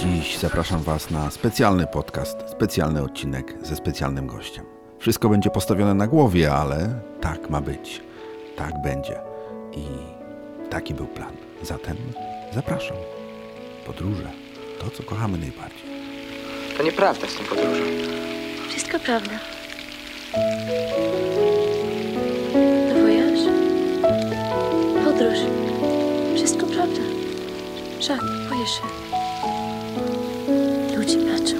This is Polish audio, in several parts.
Dziś zapraszam Was na specjalny podcast, specjalny odcinek ze specjalnym gościem. Wszystko będzie postawione na głowie, ale tak ma być. Tak będzie. I taki był plan. Zatem zapraszam. Podróże to, co kochamy najbardziej. To nieprawda z tą podróżą. Wszystko prawda. Podróż. Wszystko prawda. Żart, boję się. Ludzie patrzą.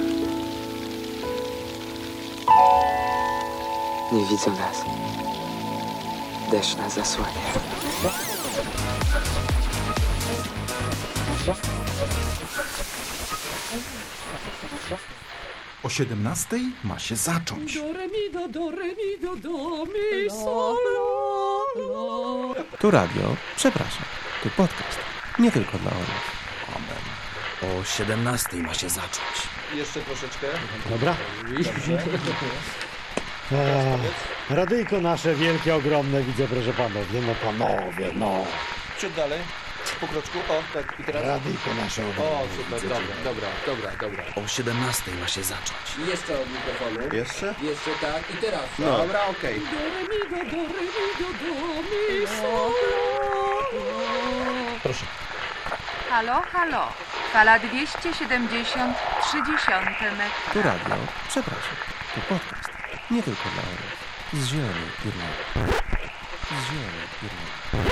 Nie widzą nas. Deszcz nas zasłania. O 17 ma się zacząć. Do, re, mi, do, do, re, mi, do, do, mi, sol. Tu radio, przepraszam, tu podcast. Nie tylko dla orłów. O 17 ma się zacząć. Dobra. Eee, Radyjko nasze wielkie, ogromne, widzę, proszę panowie, no panowie, no. Ciut dalej. Po kroczku. O, tak. I teraz. Radyjko nasze. O, super. Dobra, dobra, dobra, dobra. O 17 ma się zacząć. Jeszcze od mikrofonu. Jeszcze? Jeszcze tak. I teraz. No. Dobra, okej. La. Halo, halo. Fala 273 metr. Tu radio, przepraszam, tu podcast. Nie tylko dla orłów. Z zielonej Irlandii. Z zielonej Irlandii.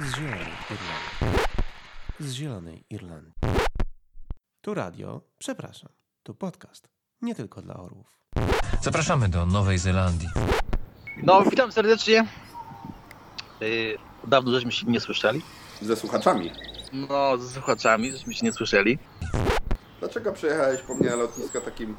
Z zielonej Irlandii. Z zielonej Irlandii. Tu radio, przepraszam, tu podcast. Nie tylko dla orłów. Zapraszamy do Nowej Zelandii. No, witam serdecznie. Yy, dawno żeśmy się nie słyszeli. Ze słuchaczami. No, z słuchaczami żeśmy się nie słyszeli. Dlaczego przyjechałeś po mnie na lotnisko takim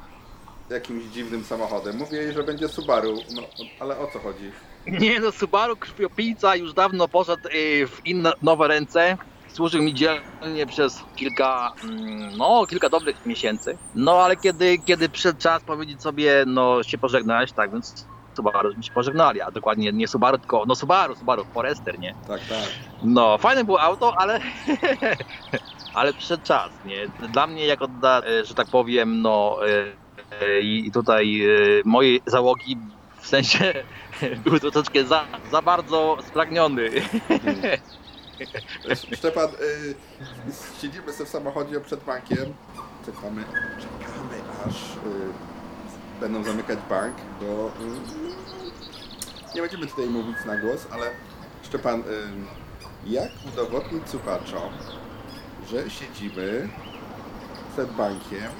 jakimś dziwnym samochodem? Mówiłeś, że będzie Subaru, no ale o co chodzi? Nie no, Subaru krwiopijca już dawno poszedł yy, w inne, nowe ręce. Służył mi dzielnie przez kilka, mm, no, kilka dobrych miesięcy. No, ale kiedy, kiedy przyszedł czas powiedzieć sobie, no, się pożegnać, tak więc Subaru się pożegnali, a dokładnie nie Subaru, tylko, no Subaru, Subaru Forester, nie? Tak, tak. No, fajne było auto, ale. ale przyszedł czas, nie? Dla mnie, jako, da, e, że tak powiem, no. e, I tutaj mojej załogi w sensie był troszeczkę za, za bardzo spragniony. Szczepan, y, siedzimy sobie w samochodzie przed bankiem. Czekamy, czekamy aż y, będą zamykać bank, bo y, nie będziemy tutaj mówić na głos, ale Szczepan, y, jak udowodnić słuchaczom, że siedzimy przed bankiem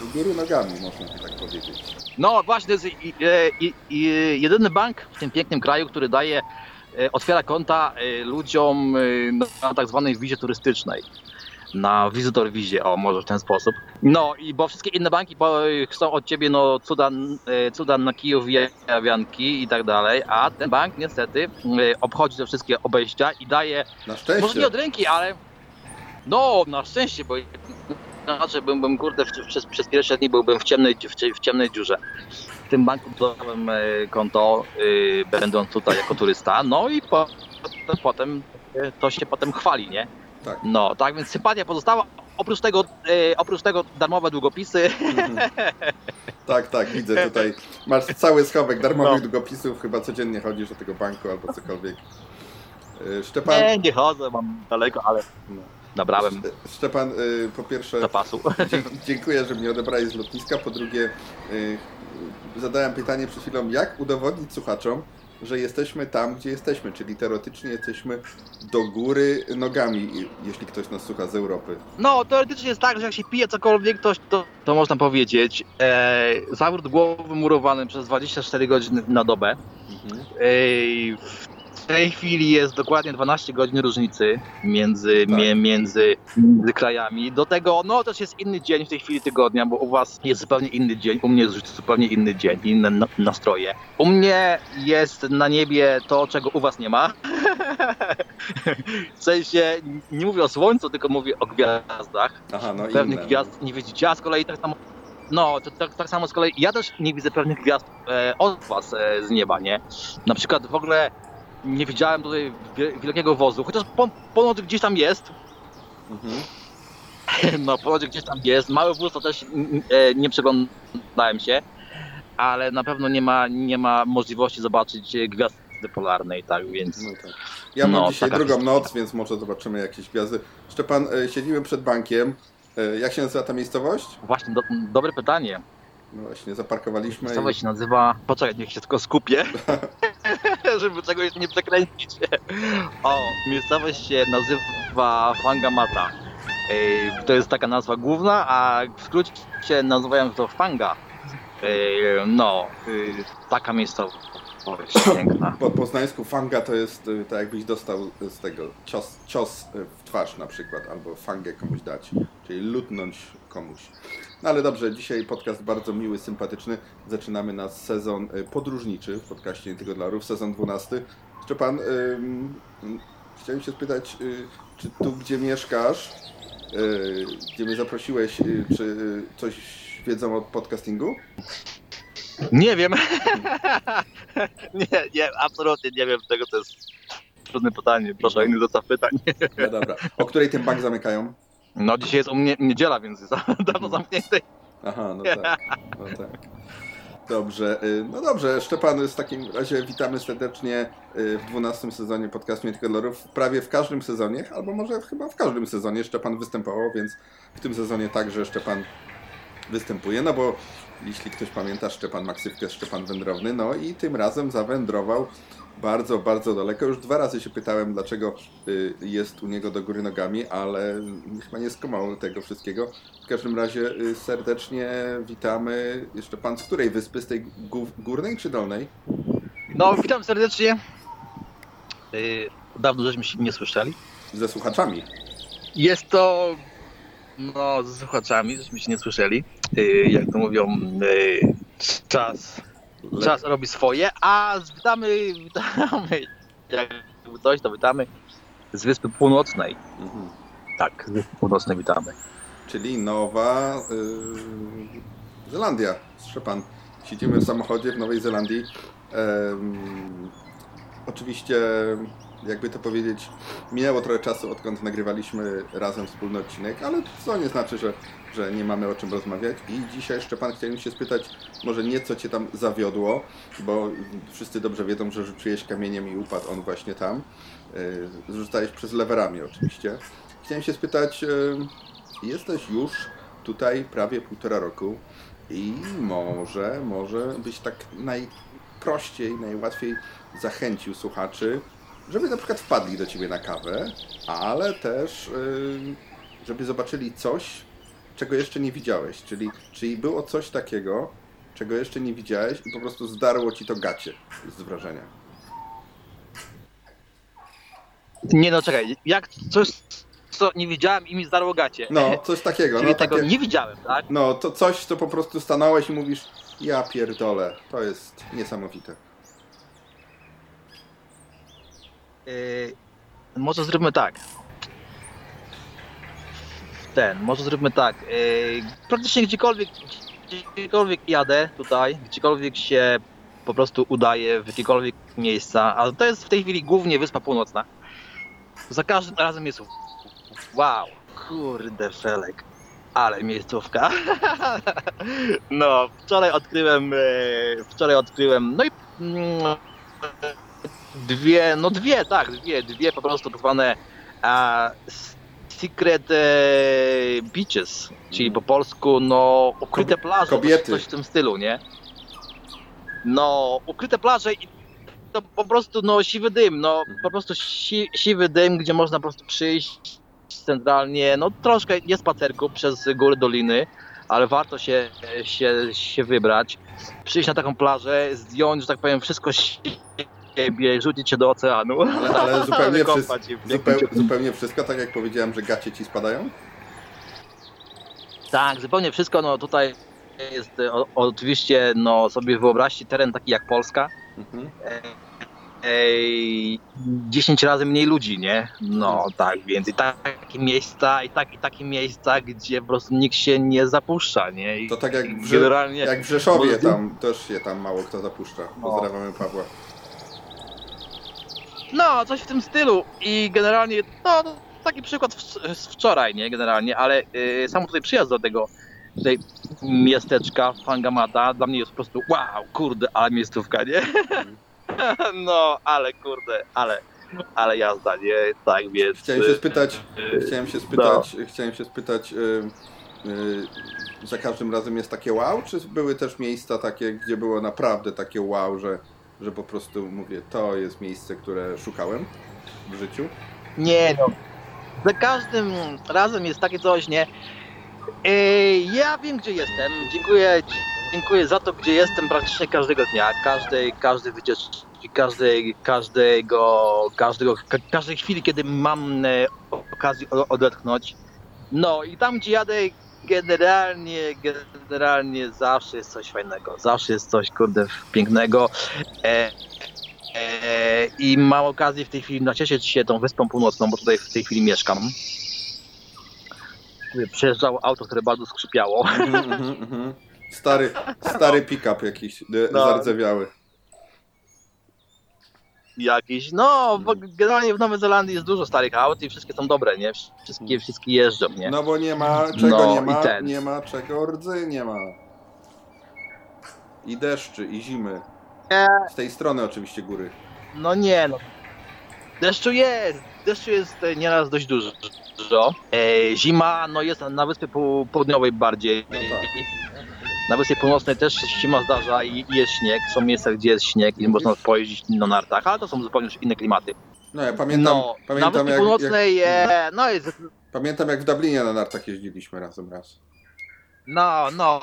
do góry nogami, można by tak powiedzieć. No właśnie, to jest i, e, i, i, jedyny bank w tym pięknym kraju, który daje, e, otwiera konta e, ludziom e, na tak zwanej wizie turystycznej. Na wizytor wizie, o może w ten sposób. No i bo wszystkie inne banki po, chcą od ciebie no cuda, e, cuda na kijów, jawianki i tak dalej, a ten bank niestety e, obchodzi te wszystkie obejścia i daje Na szczęście. może nie od ręki, ale no na szczęście, bo inaczej byłbym kurde w, przez, przez pierwsze dni byłbym w ciemnej, w, w ciemnej dziurze. W tym banku dodałem e, konto, y, będąc tutaj jako turysta, no i po, potem e, to się potem chwali, nie? Tak. No, tak więc sympatia pozostała. Oprócz tego, e, oprócz tego darmowe długopisy. Tak, tak, widzę tutaj. Masz cały schowek darmowych No. długopisów, chyba codziennie chodzisz do tego banku albo cokolwiek. Szczepan, Nie, nie chodzę, mam daleko, ale No. Nabrałem Sz- Szczepan, y, po pierwsze zapasu. dziękuję, że mnie odebrałeś z lotniska. Po drugie, y, zadałem pytanie przed chwilą, jak udowodnić słuchaczom, że jesteśmy tam, gdzie jesteśmy, czyli teoretycznie jesteśmy do góry nogami, jeśli ktoś nas słucha z Europy. No, teoretycznie jest tak, że jak się pije cokolwiek, to, to, to można powiedzieć, e, zawrót głowy murowany przez 24 godziny na dobę. Ej, w tej chwili jest dokładnie 12 godzin różnicy między, Tak. mie, między, między krajami. Do tego, no też jest inny dzień w tej chwili tygodnia, bo u was jest zupełnie inny dzień, u mnie jest zupełnie inny dzień, inne na- nastroje. U mnie jest na niebie to, czego u was nie ma. W sensie, nie mówię o słońcu, tylko mówię o gwiazdach Aha, no pewnych inne. gwiazd nie widzicie, a z kolei tak samo. No, to, tak, tak samo z kolei ja też nie widzę pewnych gwiazd e, od was e, z nieba, nie? Na przykład w ogóle nie widziałem tutaj wie- wielkiego wozu, chociaż po, ponoć gdzieś tam jest. No, ponoć gdzieś tam jest. Mały wóz to też e, nie przeglądałem się, ale na pewno nie ma, nie ma możliwości zobaczyć gwiazdy polarnej, tak więc. No tak. Ja mam no, dzisiaj drugą historia. noc, więc może zobaczymy jakieś gwiazdy. Szczepan, e, siedzimy przed bankiem. E, Jak się nazywa ta miejscowość? Właśnie, do, dobre pytanie. No właśnie, zaparkowaliśmy. Miejscowość i- się nazywa. Poczekaj, niech się tylko skupię, żeby czegoś nie przekręcić. O, miejscowość się nazywa Fangamata. To jest taka nazwa główna, a w skrócie nazywają to Fanga. No, taka miejscowość piękna. Po poznańsku fanga to jest y, tak jakbyś dostał z tego cios, cios y, w twarz na przykład, albo fangę komuś dać, czyli lutnąć komuś. No ale dobrze, dzisiaj podcast bardzo miły, sympatyczny. Zaczynamy nasz sezon y, podróżniczy w podcaście Nie Tylko dla Rów, sezon 12. Szczepan, chciałem się spytać, czy tu gdzie mieszkasz, gdzie mnie zaprosiłeś, czy coś wiedzą o podcastingu? Nie wiem. nie, nie, absolutnie nie wiem tego, to jest trudne pytanie. Proszę o inny zestaw pytań. No dobra. O której ten bank zamykają? No dzisiaj jest u mnie niedziela, więc jest dawno zamknięty. Aha, no tak. No tak. Dobrze, y, no dobrze, Szczepan, w takim razie witamy serdecznie y, w 12 sezonie podcastu Nie Tylko. Prawie w każdym sezonie, albo może chyba w każdym sezonie Szczepan występował, więc w tym sezonie także Szczepan występuje, no bo jeśli ktoś pamięta, Szczepan ma ksywkę Szczepan Wędrowny, no i tym razem zawędrował bardzo, bardzo daleko. Już dwa razy się pytałem, dlaczego y, jest u niego do góry nogami, ale chyba nie skumał tego wszystkiego. W każdym razie y, serdecznie witamy. Jeszcze pan z której wyspy? Z tej gó- górnej czy dolnej? No, witam serdecznie. Yy, dawno żeśmy się nie słyszeli. Ze słuchaczami. Jest to, no, z słuchaczami, żeśmy się nie słyszeli. Yy, jak to mówią, yy, czas, czas robi swoje, a z- witamy, witamy, jakby coś, to witamy z Wyspy Północnej. Tak, z Wyspy Północnej witamy. Czyli Nowa y, Zelandia. Szczepan. Siedzimy w samochodzie w Nowej Zelandii. Oczywiście, jakby to powiedzieć, minęło trochę czasu, odkąd nagrywaliśmy razem wspólny odcinek, ale co nie znaczy, że, że nie mamy o czym rozmawiać. I dzisiaj, Szczepan, chciałem się spytać, może nieco Cię tam zawiodło, bo wszyscy dobrze wiedzą, że rzuciłeś kamieniem i upadł on właśnie tam. Y, Rzucałeś przez lewerami oczywiście. Chciałem się spytać, y, jesteś już tutaj prawie półtora roku i może, może byś tak najprościej, najłatwiej zachęcił słuchaczy, żeby na przykład wpadli do Ciebie na kawę, ale też y, żeby zobaczyli coś, czego jeszcze nie widziałeś, czyli, czyli było coś takiego, czego jeszcze nie widziałeś i po prostu zdarło Ci to gacie z wrażenia. Nie no, czekaj, jak coś, co nie widziałem i mi zdarło gacie. No, coś takiego. Czyli no, tego takie- nie widziałem, tak? No, to coś, co po prostu stanąłeś i mówisz, ja pierdolę, to jest niesamowite. Yy, może zróbmy tak. Ten, może zróbmy tak. Yy, praktycznie gdziekolwiek, gdziekolwiek jadę tutaj, gdziekolwiek się po prostu udaję, w jakiekolwiek miejsca, ale to jest w tej chwili głównie Wyspa Północna. Za każdym razem jest wow, kurde felek, ale miejscówka. No, wczoraj odkryłem, e, wczoraj odkryłem, no i mm, dwie, no dwie, tak, dwie, dwie po prostu tak zwane a, secret e, beaches, czyli po polsku, no, ukryte plaże, kobiety. Coś, w tym stylu, nie? No, ukryte plaże i to po prostu, no, siwy dym, no, po prostu si, siwy dym, gdzie można po prostu przyjść centralnie, no, troszkę nie spacerku przez góry, doliny, ale warto się, się, się wybrać, przyjść na taką plażę, zdjąć, że tak powiem, wszystko z siebie, rzucić się do oceanu. Ale, ale zupełnie, wszystko, się w zupeł, pięknym zupełnie wszystko, tak jak powiedziałem, że gacie Ci spadają? Tak, zupełnie wszystko. No tutaj jest e, o, oczywiście, no sobie wyobraźcie teren taki jak Polska. Mhm. E, Ej, 10 razy mniej ludzi, nie? No tak, więc i takie miejsca, i, tak, i takie miejsca, gdzie po prostu nikt się nie zapuszcza, nie? I To tak jak w, generalnie jak w Rzeszowie, tam też się tam mało kto zapuszcza. Pozdrawiamy Pawła. No, coś w tym stylu i generalnie, no, taki przykład w- z wczoraj, nie, generalnie, ale y, sam tutaj przyjazd do tego tutaj miasteczka Fangamata dla mnie jest po prostu wow, kurde, ale miejscówka, nie? No, ale kurde, ale, ale jazda, nie? Tak więc... Chciałem się spytać, y, chciałem się no. spytać, chciałem się spytać, y, y, za każdym razem jest takie wow, czy były też miejsca takie, gdzie było naprawdę takie wow, że, że po prostu mówię, to jest miejsce, które szukałem w życiu? Nie no. Za każdym razem jest takie coś, nie? Ej, ja wiem gdzie jestem. Dziękuję, dziękuję za to, gdzie jestem praktycznie każdego dnia, każdej, każdej wycieczki, każdej, każdego, każdego, ka- każdej chwili, kiedy mam e, okazję odetchnąć. No i tam gdzie jadę generalnie, generalnie zawsze jest coś fajnego, zawsze jest coś kurde pięknego. E, E, I mam okazję w tej chwili nacieszyć się tą wyspą północną, bo tutaj w tej chwili mieszkam. Przejeżdżało auto, które bardzo skrzypiało. Mhm, mhm, mhm. Stary, stary pick-up jakiś, y, No. zardzewiały. Jakiś, no, bo generalnie w Nowej Zelandii jest dużo starych aut i wszystkie są dobre, nie? Wszystkie, wszystkie jeżdżą, nie? No bo nie ma czego No, nie i ma, ten. nie ma czego rdzy nie ma. I deszczy, i zimy. Z tej strony oczywiście góry. No nie, no. Deszczu jest, deszczu jest e, nieraz dość dużo. E, zima, no jest na wyspie Pół- południowej bardziej. Na wyspie północnej też się zima zdarza i i jest śnieg. Są miejsca, gdzie jest śnieg i można pojeździć na nartach, ale to są zupełnie już inne klimaty. No ja pamiętam, no, na pamiętam wyspie jak, północnej, jak, e, no jest Pamiętam jak w Dublinie na nartach jeździliśmy razem raz. No, no.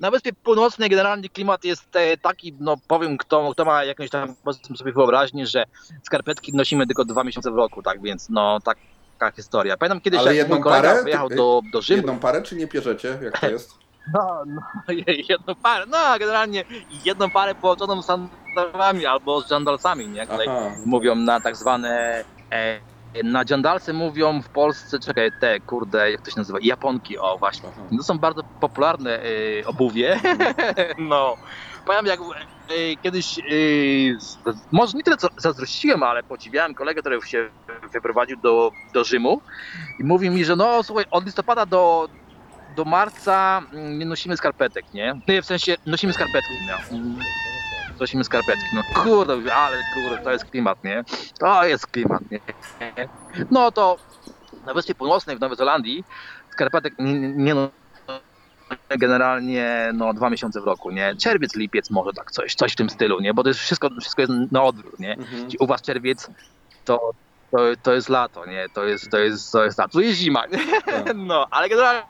Na Wyspie Północnej generalnie klimat jest e, taki, no powiem, kto, kto ma jakąś tam powiedzmy sobie wyobraźnię, że skarpetki nosimy tylko dwa miesiące w roku, tak więc no taka historia. Pamiętam kiedyś, Ale jak jedną mój kolega parę? wyjechał do, do Rzymu. Jedną parę czy nie pierzecie? Jak to jest? No, no, jedną parę, no generalnie jedną parę połączoną z sandałami albo z żandalsami, nie? Tutaj Aha. mówią na tak zwane, e, na żandalsy mówią w Polsce, czekaj, te kurde, jak to się nazywa, japonki, o właśnie. To są bardzo popularne e, obuwie, no. Pamiętam jak e, kiedyś, e, może nie tyle co zazdrościłem, ale podziwiałem kolegę, który się wyprowadził do, do Rzymu i mówi mi, że no słuchaj, od listopada do, do marca mm, nie nosimy skarpetek, nie? Nie, w sensie nosimy skarpetki, no. Mm, Nosimy skarpetki, no kurde, ale kurde, to jest klimat, nie? To jest klimat, nie? No to na Wyspie Północnej w Nowej Zelandii skarpetek nie, nie, no, generalnie no dwa miesiące w roku, nie? Czerwiec, lipiec może tak coś, coś w tym stylu, nie? Bo to jest wszystko, wszystko jest na odwrót, nie? Mhm. U was czerwiec to, to, to jest lato, nie? To jest, to jest, to jest lato, tu jest zima, nie? No, ale generalnie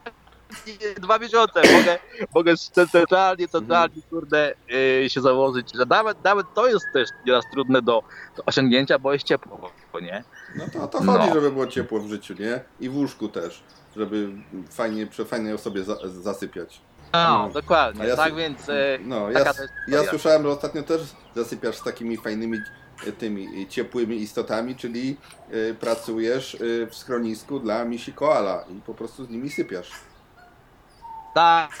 dwa miesiące mogę, mogę centralnie, centralnie, kurde, yy, się założyć, że nawet, nawet to jest też nieraz trudne do, do osiągnięcia, bo jest ciepło, nie? No to o to chodzi, No. żeby było ciepło w życiu, nie? I w łóżku też, żeby fajnie, przy fajnej osobie za, zasypiać. No, dokładnie, A ja tak więc e, No, ja, ja słyszałem, że ostatnio też zasypiasz z takimi fajnymi e, tymi e, ciepłymi istotami, czyli e, pracujesz e, w schronisku dla misi koala i po prostu z nimi sypiasz. Tak,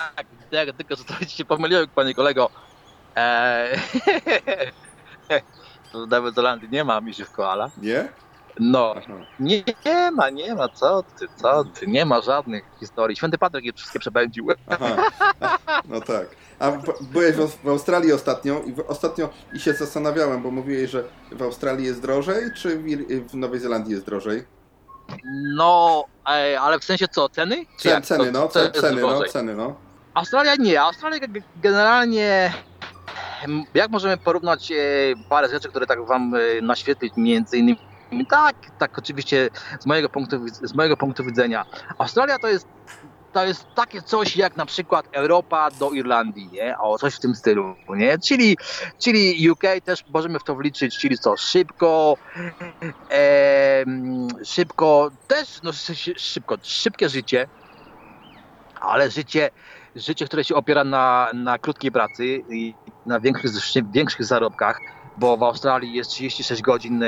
tak, tylko że ci się pomyliłem, panie kolego. Eee, w Nowej Zelandii nie ma misiów koala. Nie? No, nie, nie ma, nie ma, co ty, co ty, nie ma żadnych historii. Święty Patryk je wszystkie przepędził. No tak. A byłeś w, Australii ostatnio i ostatnio i się zastanawiałem, bo mówiłeś, że w Australii jest drożej, czy w Nowej Zelandii jest drożej? No, e, ale w sensie co, ceny? Czy Cen, ceny, no, co ce, jest ceny, no, ceny, no. Australia nie, Australia ge- generalnie em, jak możemy porównać e, parę rzeczy, które tak wam e, naświetlić między innymi tak, tak oczywiście z mojego punktu, z mojego punktu widzenia. Australia to jest to jest takie coś jak na przykład Europa do Irlandii, nie? O, coś w tym stylu, nie? Czyli, czyli UK też możemy w to wliczyć, czyli co, szybko, em, szybko, też, no szy- szybko, szybkie życie, ale życie, życie, które się opiera na, na krótkiej pracy i na większych, większych zarobkach, bo w Australii jest 36 godzin e,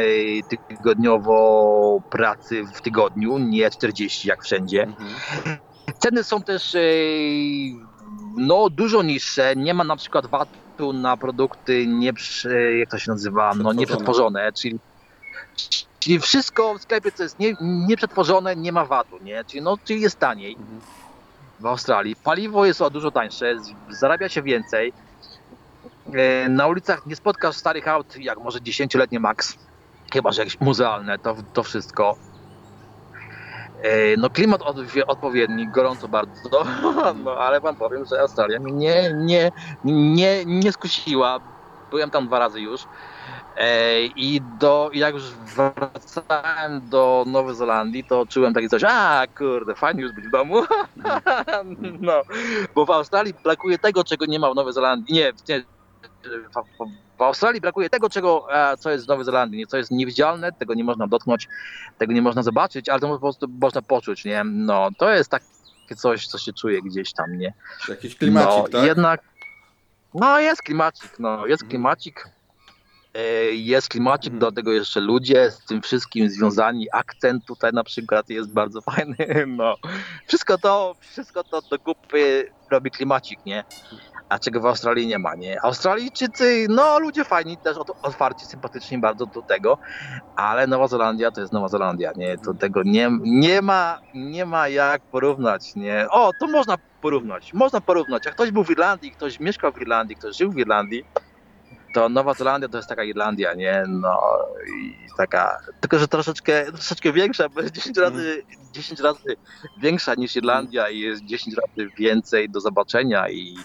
tygodniowo pracy w tygodniu, nie 40 jak wszędzie. Ceny są też e, no, dużo niższe. Nie ma na przykład VAT-u na produkty nie, jak to się nazywa, no, Przetworzone. nieprzetworzone, czyli Czyli wszystko w sklepie, co jest nie, nieprzetworzone, nie ma VAT-u, nie? Czyli, no, czyli jest taniej w Australii. Paliwo jest o dużo tańsze, zarabia się więcej. E, Na ulicach nie spotkasz starych aut, jak może 10-letnie max, chyba że jakieś muzealne, to, to wszystko. E, No klimat od, odpowiedni, gorąco bardzo, no ale wam powiem, że Australia mnie nie, nie, nie, skusiła. Byłem tam dwa razy już. E, I do, jak już wracałem do Nowej Zelandii, to czułem takie coś, a kurde, fajnie już być w domu. no, bo w Australii brakuje tego, czego nie ma w Nowej Zelandii. Nie, nie w, Australii brakuje tego, czego, e, co jest w Nowej Zelandii, co jest niewidzialne, tego nie można dotknąć, tego nie można zobaczyć, ale to po prostu można poczuć, nie? No, to jest takie coś, co się czuje gdzieś tam, nie? Jakiś klimacik, no, tak? Jednak, no jest klimacik, no, jest klimacik. E, Jest klimacik, do tego jeszcze ludzie z tym wszystkim związani, akcent tutaj na przykład jest bardzo fajny, no. Wszystko to, wszystko to do kupy robi klimacik, nie? A czego w Australii nie ma, nie? Australijczycy, no ludzie fajni, też ot- otwarci, sympatyczni bardzo do tego, ale Nowa Zelandia to jest Nowa Zelandia, nie? To tego nie, nie ma, nie ma jak porównać, nie? O, to można porównać, można porównać. Jak ktoś był w Irlandii, ktoś mieszkał w Irlandii, ktoś żył w Irlandii, to Nowa Zelandia to jest taka Irlandia, nie? No i taka, tylko że troszeczkę, troszeczkę większa, bo jest 10 razy, 10 razy większa niż Irlandia i jest 10 razy więcej do zobaczenia i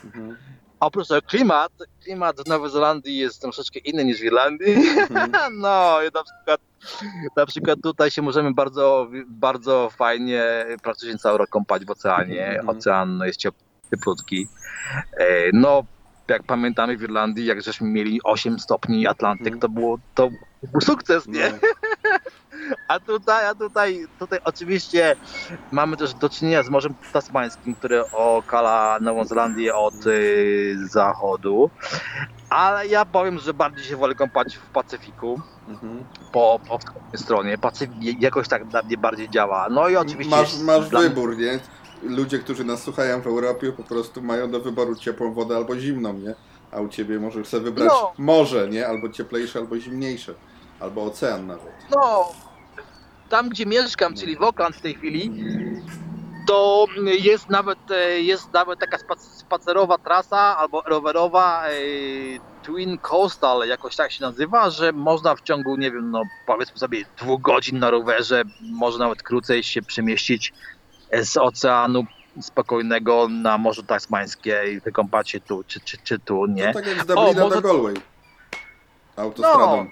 oprócz tego klimat, klimat w Nowej Zelandii jest troszeczkę inny niż w Irlandii. No i na przykład, na przykład tutaj się możemy bardzo, bardzo fajnie praktycznie cały rok kąpać w oceanie. Ocean jest cieplutki. E, No jak pamiętamy w Irlandii, jak żeśmy mieli 8 stopni Atlantyk, to było to był sukces, nie? A tutaj, a tutaj, tutaj oczywiście mamy też do czynienia z Morzem Tasmańskim, które okala Nową Zelandię od y, zachodu. Ale ja powiem, że bardziej się wolę kąpać w Pacyfiku. Po, po wschodniej stronie. Pacyfik jakoś tak dla mnie bardziej działa. No i oczywiście. Masz, masz wybór, nie? Ludzie, którzy nas słuchają w Europie, po prostu mają do wyboru ciepłą wodę albo zimną, nie? A u ciebie możesz sobie wybrać No. morze, nie? Albo cieplejsze, albo zimniejsze. Albo ocean nawet. No, tam gdzie mieszkam, czyli w Oakland w tej chwili, to jest nawet, e, jest nawet taka spac- spacerowa trasa albo rowerowa e, Twin Coastal, jakoś tak się nazywa, że można w ciągu, nie wiem, no powiedzmy sobie dwóch godzin na rowerze, może nawet krócej się przemieścić z oceanu spokojnego na Morzu Tasmańskie i wykąpać się tu, czy, czy, czy tu, nie? Tak jak z Dublina może- do Galway. Autostradą.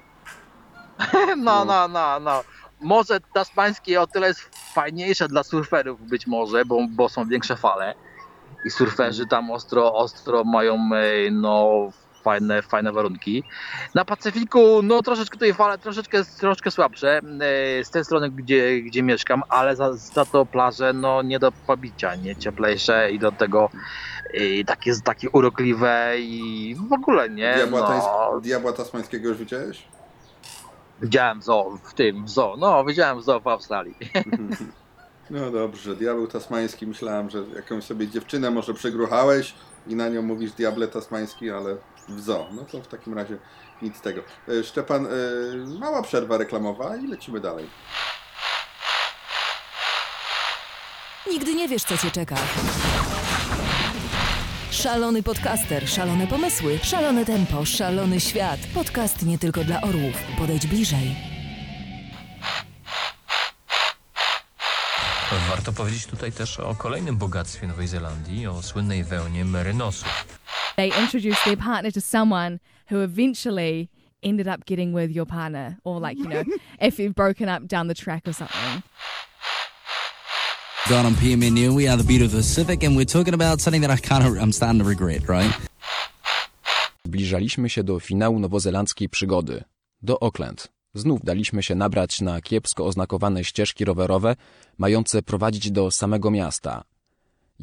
No, no, no, no. Morze tasmańskie o tyle jest fajniejsze dla surferów być może, bo, bo są większe fale i surferzy tam ostro, ostro mają e, no, fajne, fajne warunki. Na Pacyfiku, no troszeczkę tutaj fale, troszeczkę, troszeczkę słabsze e, z tej strony, gdzie, gdzie mieszkam, ale za, za to plaże, no nie do pobicia, nie cieplejsze i do tego e, takie, takie urokliwe i w ogóle nie. Diabła, no. tańs- Diabła tasmańskiego już widziałeś? Widziałem w zoo, w tym w zoo. No, widziałem w zoo w Australii. No dobrze, diabeł tasmański. Myślałem, że jakąś sobie dziewczynę może przegruchałeś i na nią mówisz diable tasmański, ale w zoo. No to w takim razie nic z tego. E, Szczepan, e, mała przerwa reklamowa i lecimy dalej. Nigdy nie wiesz, co cię czeka. Szalony podcaster, szalone pomysły, szalone tempo, szalony świat. Podcast nie tylko dla orłów. Podejdź bliżej. Warto powiedzieć tutaj też o kolejnym bogactwie Nowej Zelandii, o słynnej wełnie merynosów. They introduced their partner to someone who eventually ended up getting with your partner, or like, you know, if you've broken up down the track or something. God, I'm PMN Neil. We are the Beauty of the Pacific, and we're talking about something that I kind of, I'm starting to regret, right? Zbliżaliśmy się do finału nowozelandzkiej przygody. Do Auckland. Znów daliśmy się nabrać na kiepsko oznakowane ścieżki rowerowe, mające prowadzić do samego miasta.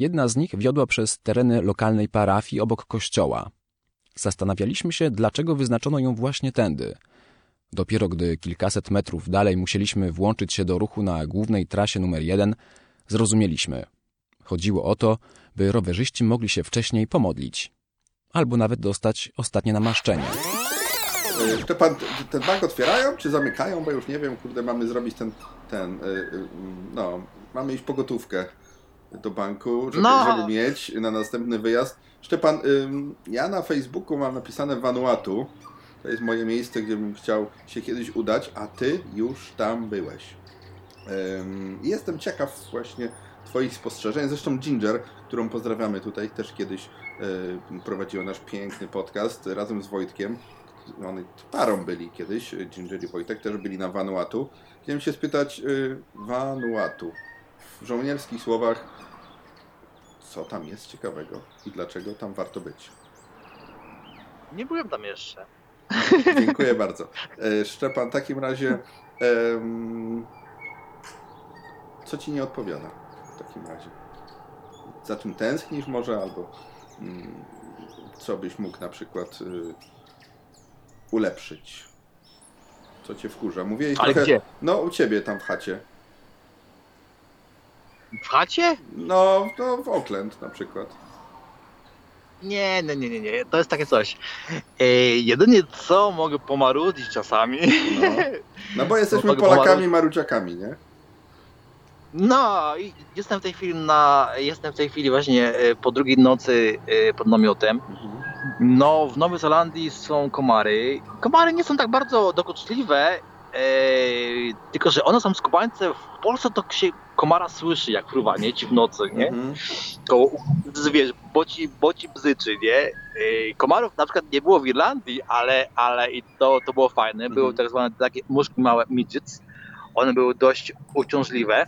Jedna z nich wiodła przez tereny lokalnej parafii obok kościoła. Zastanawialiśmy się, dlaczego wyznaczono ją właśnie tędy. Dopiero gdy kilkaset metrów dalej musieliśmy włączyć się do ruchu na głównej trasie numer jeden, zrozumieliśmy. Chodziło o to, by rowerzyści mogli się wcześniej pomodlić. Albo nawet dostać ostatnie namaszczenie. Y, Szczepan, t- ten bank otwierają, czy zamykają? Bo już nie wiem, kurde, mamy zrobić ten, ten, y, y, no, mamy iść po gotówkę do banku, żeby, No. żeby mieć na następny wyjazd. Szczepan, ja na Facebooku mam napisane Vanuatu. To jest moje miejsce, gdzie bym chciał się kiedyś udać, a ty już tam byłeś. Jestem ciekaw właśnie Twoich spostrzeżeń. Zresztą Ginger, którą pozdrawiamy tutaj, też kiedyś prowadziła nasz piękny podcast razem z Wojtkiem. Oni parą byli kiedyś, Ginger i Wojtek, też byli na Vanuatu. Chciałem się spytać, y, Vanuatu, w żołnierskich słowach, co tam jest ciekawego i dlaczego tam warto być? Nie byłem tam jeszcze. Dziękuję bardzo. E, Szczepan, w takim razie, em, co ci nie odpowiada w takim razie? Za czym tęsknisz może, albo mm, co byś mógł na przykład y, ulepszyć? Co cię wkurza? Mówiłeś Ale trochę... gdzie? No, u ciebie tam w chacie. W chacie? No, no w Oakland na przykład. Nie, nie, nie, nie, nie. To jest takie coś. E, jedynie co mogę pomarudzić czasami. No, no bo jesteśmy Polakami, marudziakami, nie? No, jestem w tej chwili na. Jestem w tej chwili właśnie e, po drugiej nocy e, pod namiotem. No, w Nowej Zelandii są komary. Komary nie są tak bardzo dokuczliwe, tylko że one są skubańce. W Polsce to się komara słyszy, jak fruwa, nie? Ci w nocy, nie? To wiesz, boci, boci bzyczy, nie? Komarów na przykład nie było w Irlandii, ale, ale i to, to było fajne. Były tak zwane takie muszki małe midgets. One były dość uciążliwe.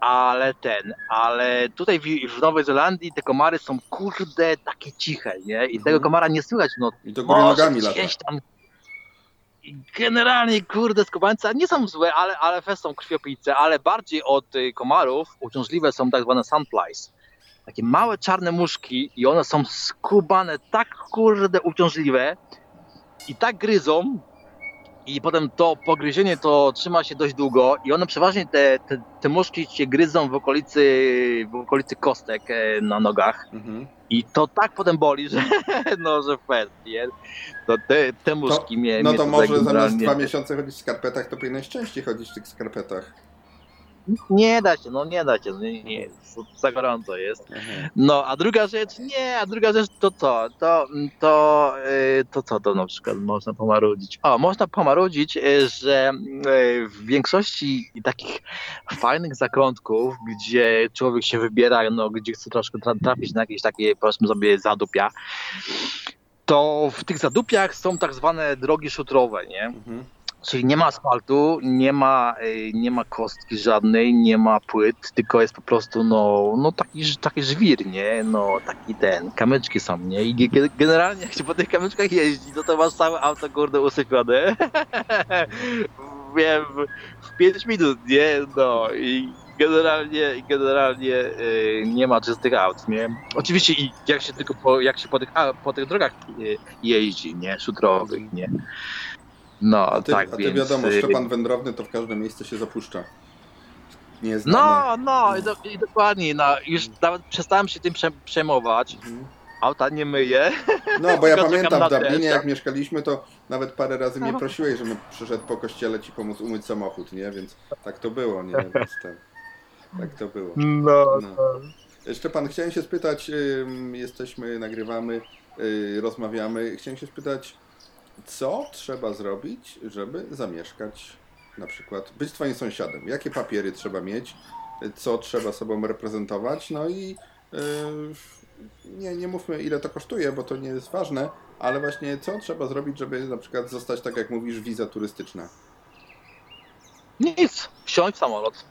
Ale ten, ale tutaj w, w Nowej Zelandii te komary są kurde takie ciche, nie? I tego komara nie słychać w nocy. I do góry nogami lata. tam Generalnie, kurde, skubańce nie są złe, ale, ale są krwiopijce, ale bardziej od y, komarów uciążliwe są tak zwane sandflies. Takie małe czarne muszki i one są skubane tak kurde uciążliwe i tak gryzą i potem to pogryzienie to trzyma się dość długo i one przeważnie te, te, te muszki się gryzą w okolicy, w okolicy kostek e, na nogach. I to tak potem boli, że no, że fest, nie? To te, te muszki mnie No mnie to tutaj może zamiast generalnie- dwa miesiące chodzić w skarpetach, to powinieneś częściej chodzić w tych skarpetach. Nie da się, no nie da się, no nie, nie, za gorąco jest. No, a druga rzecz, nie, a druga rzecz to co? To, to, y, to co to na przykład można pomarudzić? O, można pomarudzić, y, że y, w większości takich fajnych zakątków, gdzie człowiek się wybiera, no, gdzie chce troszkę tra- trafić na jakieś takie, powiedzmy sobie, zadupia, to w tych zadupiach są tak zwane drogi szutrowe, nie? Czyli nie ma asfaltu, nie ma, y, nie ma kostki żadnej, nie ma płyt, tylko jest po prostu no, no taki, taki żwir, nie? No taki ten, kamyczki są, nie? I ge- generalnie jak się po tych kamyczkach jeździ, no to masz całe auto kurde usypione. Wiem, w 5 minut, nie? No i generalnie, generalnie y, nie ma czystych aut, nie? Oczywiście i jak się tylko po, jak się po tych, a, po tych drogach y, jeździ, nie? Szutrowych, nie? No, A ty, tak, a ty więc... wiadomo, y, Szczepan Wędrowny to w każde miejsce się zapuszcza. Nie jest No, no, i, do, i dokładnie, no, już nawet przestałem się tym prze, przejmować. Auta nie myję. No, bo ja Tylko czekam pamiętam na w Dublinie, deszcz, jak mieszkaliśmy, to nawet parę razy mnie No. prosiłeś, żebym przyszedł po kościele ci pomóc umyć samochód, nie? Więc tak to było, nie? Więc ten, tak to było. No, Szczepan, chciałem się spytać, ym, jesteśmy, nagrywamy, y, rozmawiamy. Chciałem się spytać, co trzeba zrobić, żeby zamieszkać, na przykład, być twoim sąsiadem? Jakie papiery trzeba mieć? Co trzeba sobą reprezentować? No i y, nie, nie mówmy ile to kosztuje, bo to nie jest ważne, ale właśnie co trzeba zrobić, żeby na przykład zostać, tak jak mówisz, wiza turystyczna? Nic, wsiąść w samolot,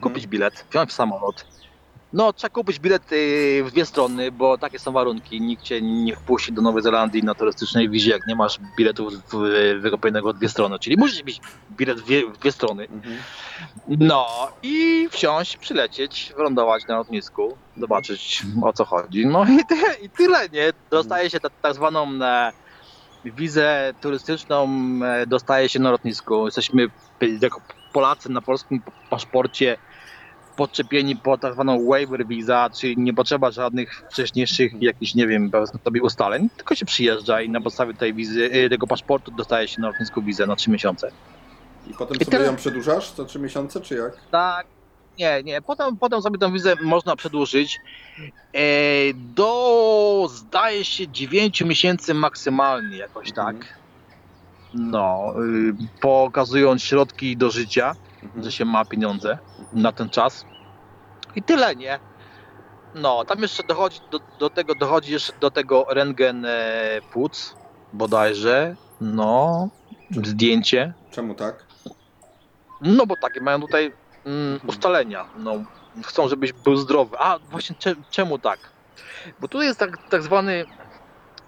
kupić bilet, wsiąść w samolot. No, trzeba kupić bilet y, w dwie strony, bo takie są warunki. Nikt cię nie wpuści do Nowej Zelandii na turystycznej wizie, jak nie masz biletu w- wykupionego w dwie strony. Czyli musisz mieć bilet w dwie, w dwie strony. No i wsiąść, przylecieć, wylądować na lotnisku, zobaczyć o co chodzi. No i, ty, i tyle, nie? Dostaje się ta, tak zwaną e, wizę turystyczną, e, dostaje się na lotnisku. Jesteśmy jako Polacy na polskim paszporcie podczepieni po tak zwaną waiver visa, czyli nie potrzeba żadnych wcześniejszych jakichś, nie wiem, sobie ustaleń, tylko się przyjeżdża i na podstawie tej wizy, y, tego paszportu dostaje się na lotnisku wizę na 3 miesiące. I potem I sobie tyle. ją przedłużasz co trzy miesiące, czy jak? Tak. Nie, nie. Potem, potem sobie tę wizę można przedłużyć e, do, zdaje się, 9 miesięcy maksymalnie, jakoś tak. No, y, pokazując środki do życia, że się ma pieniądze na ten czas. I tyle, nie? No, tam jeszcze dochodzi do, do tego, dochodzi jeszcze do tego rentgen e, płuc, bodajże. No, zdjęcie. Czemu tak? No bo takie mają tutaj mm, ustalenia. No, chcą, żebyś był zdrowy. A właśnie cze, czemu tak? Bo tu jest tak, tak zwany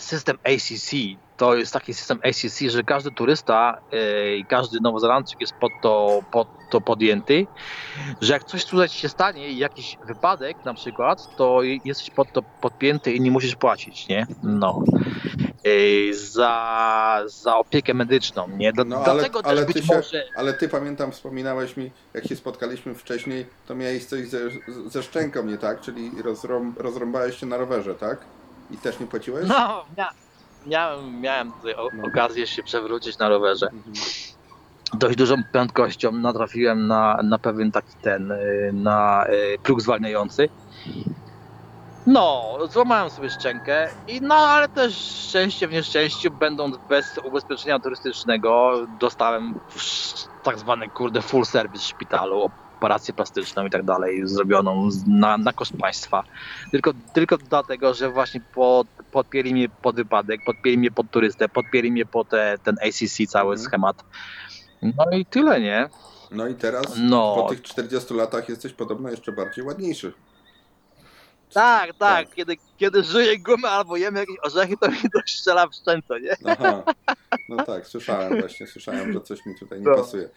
system ACC. To jest taki system ACC, że każdy turysta e, i każdy Nowozelandczyk jest pod to, pod to podjęty, że jak coś tutaj się stanie, jakiś wypadek na przykład, to jesteś pod to podpięty i nie musisz płacić, nie? No. E, za, za opiekę medyczną, nie? Do, No ale, dlatego ale, też ty się, może... ale ty pamiętam, wspominałeś mi, jak się spotkaliśmy wcześniej, to miałeś coś ze, ze szczęką, nie tak? Czyli rozrąb, rozrąbałeś się na rowerze, tak? I też nie płaciłeś? No, mia, miałem, miałem tutaj o, okazję się przewrócić na rowerze. Dość dużą prędkością natrafiłem na, na pewien taki ten, y, na y, próg zwalniający. No, złamałem sobie szczękę, i no ale też szczęście w nieszczęściu, będąc bez ubezpieczenia turystycznego, dostałem w- tak zwany kurde full service w szpitalu, operację plastyczną i tak dalej, zrobioną na, na koszt państwa. Tylko, tylko dlatego, że właśnie pod, podpięli mnie pod wypadek, podpięli mnie pod turystę, podpięli mnie pod te, ten ACC cały schemat. No i tyle, nie? No i teraz No. po tych 40 latach jesteś podobno jeszcze bardziej ładniejszy. Tak, tak, kiedy, kiedy żyję gumę albo jem jakieś orzechy, to mi to strzela w szczęce, nie? Aha. No tak, słyszałem właśnie, słyszałem, że coś mi tutaj nie No, pasuje.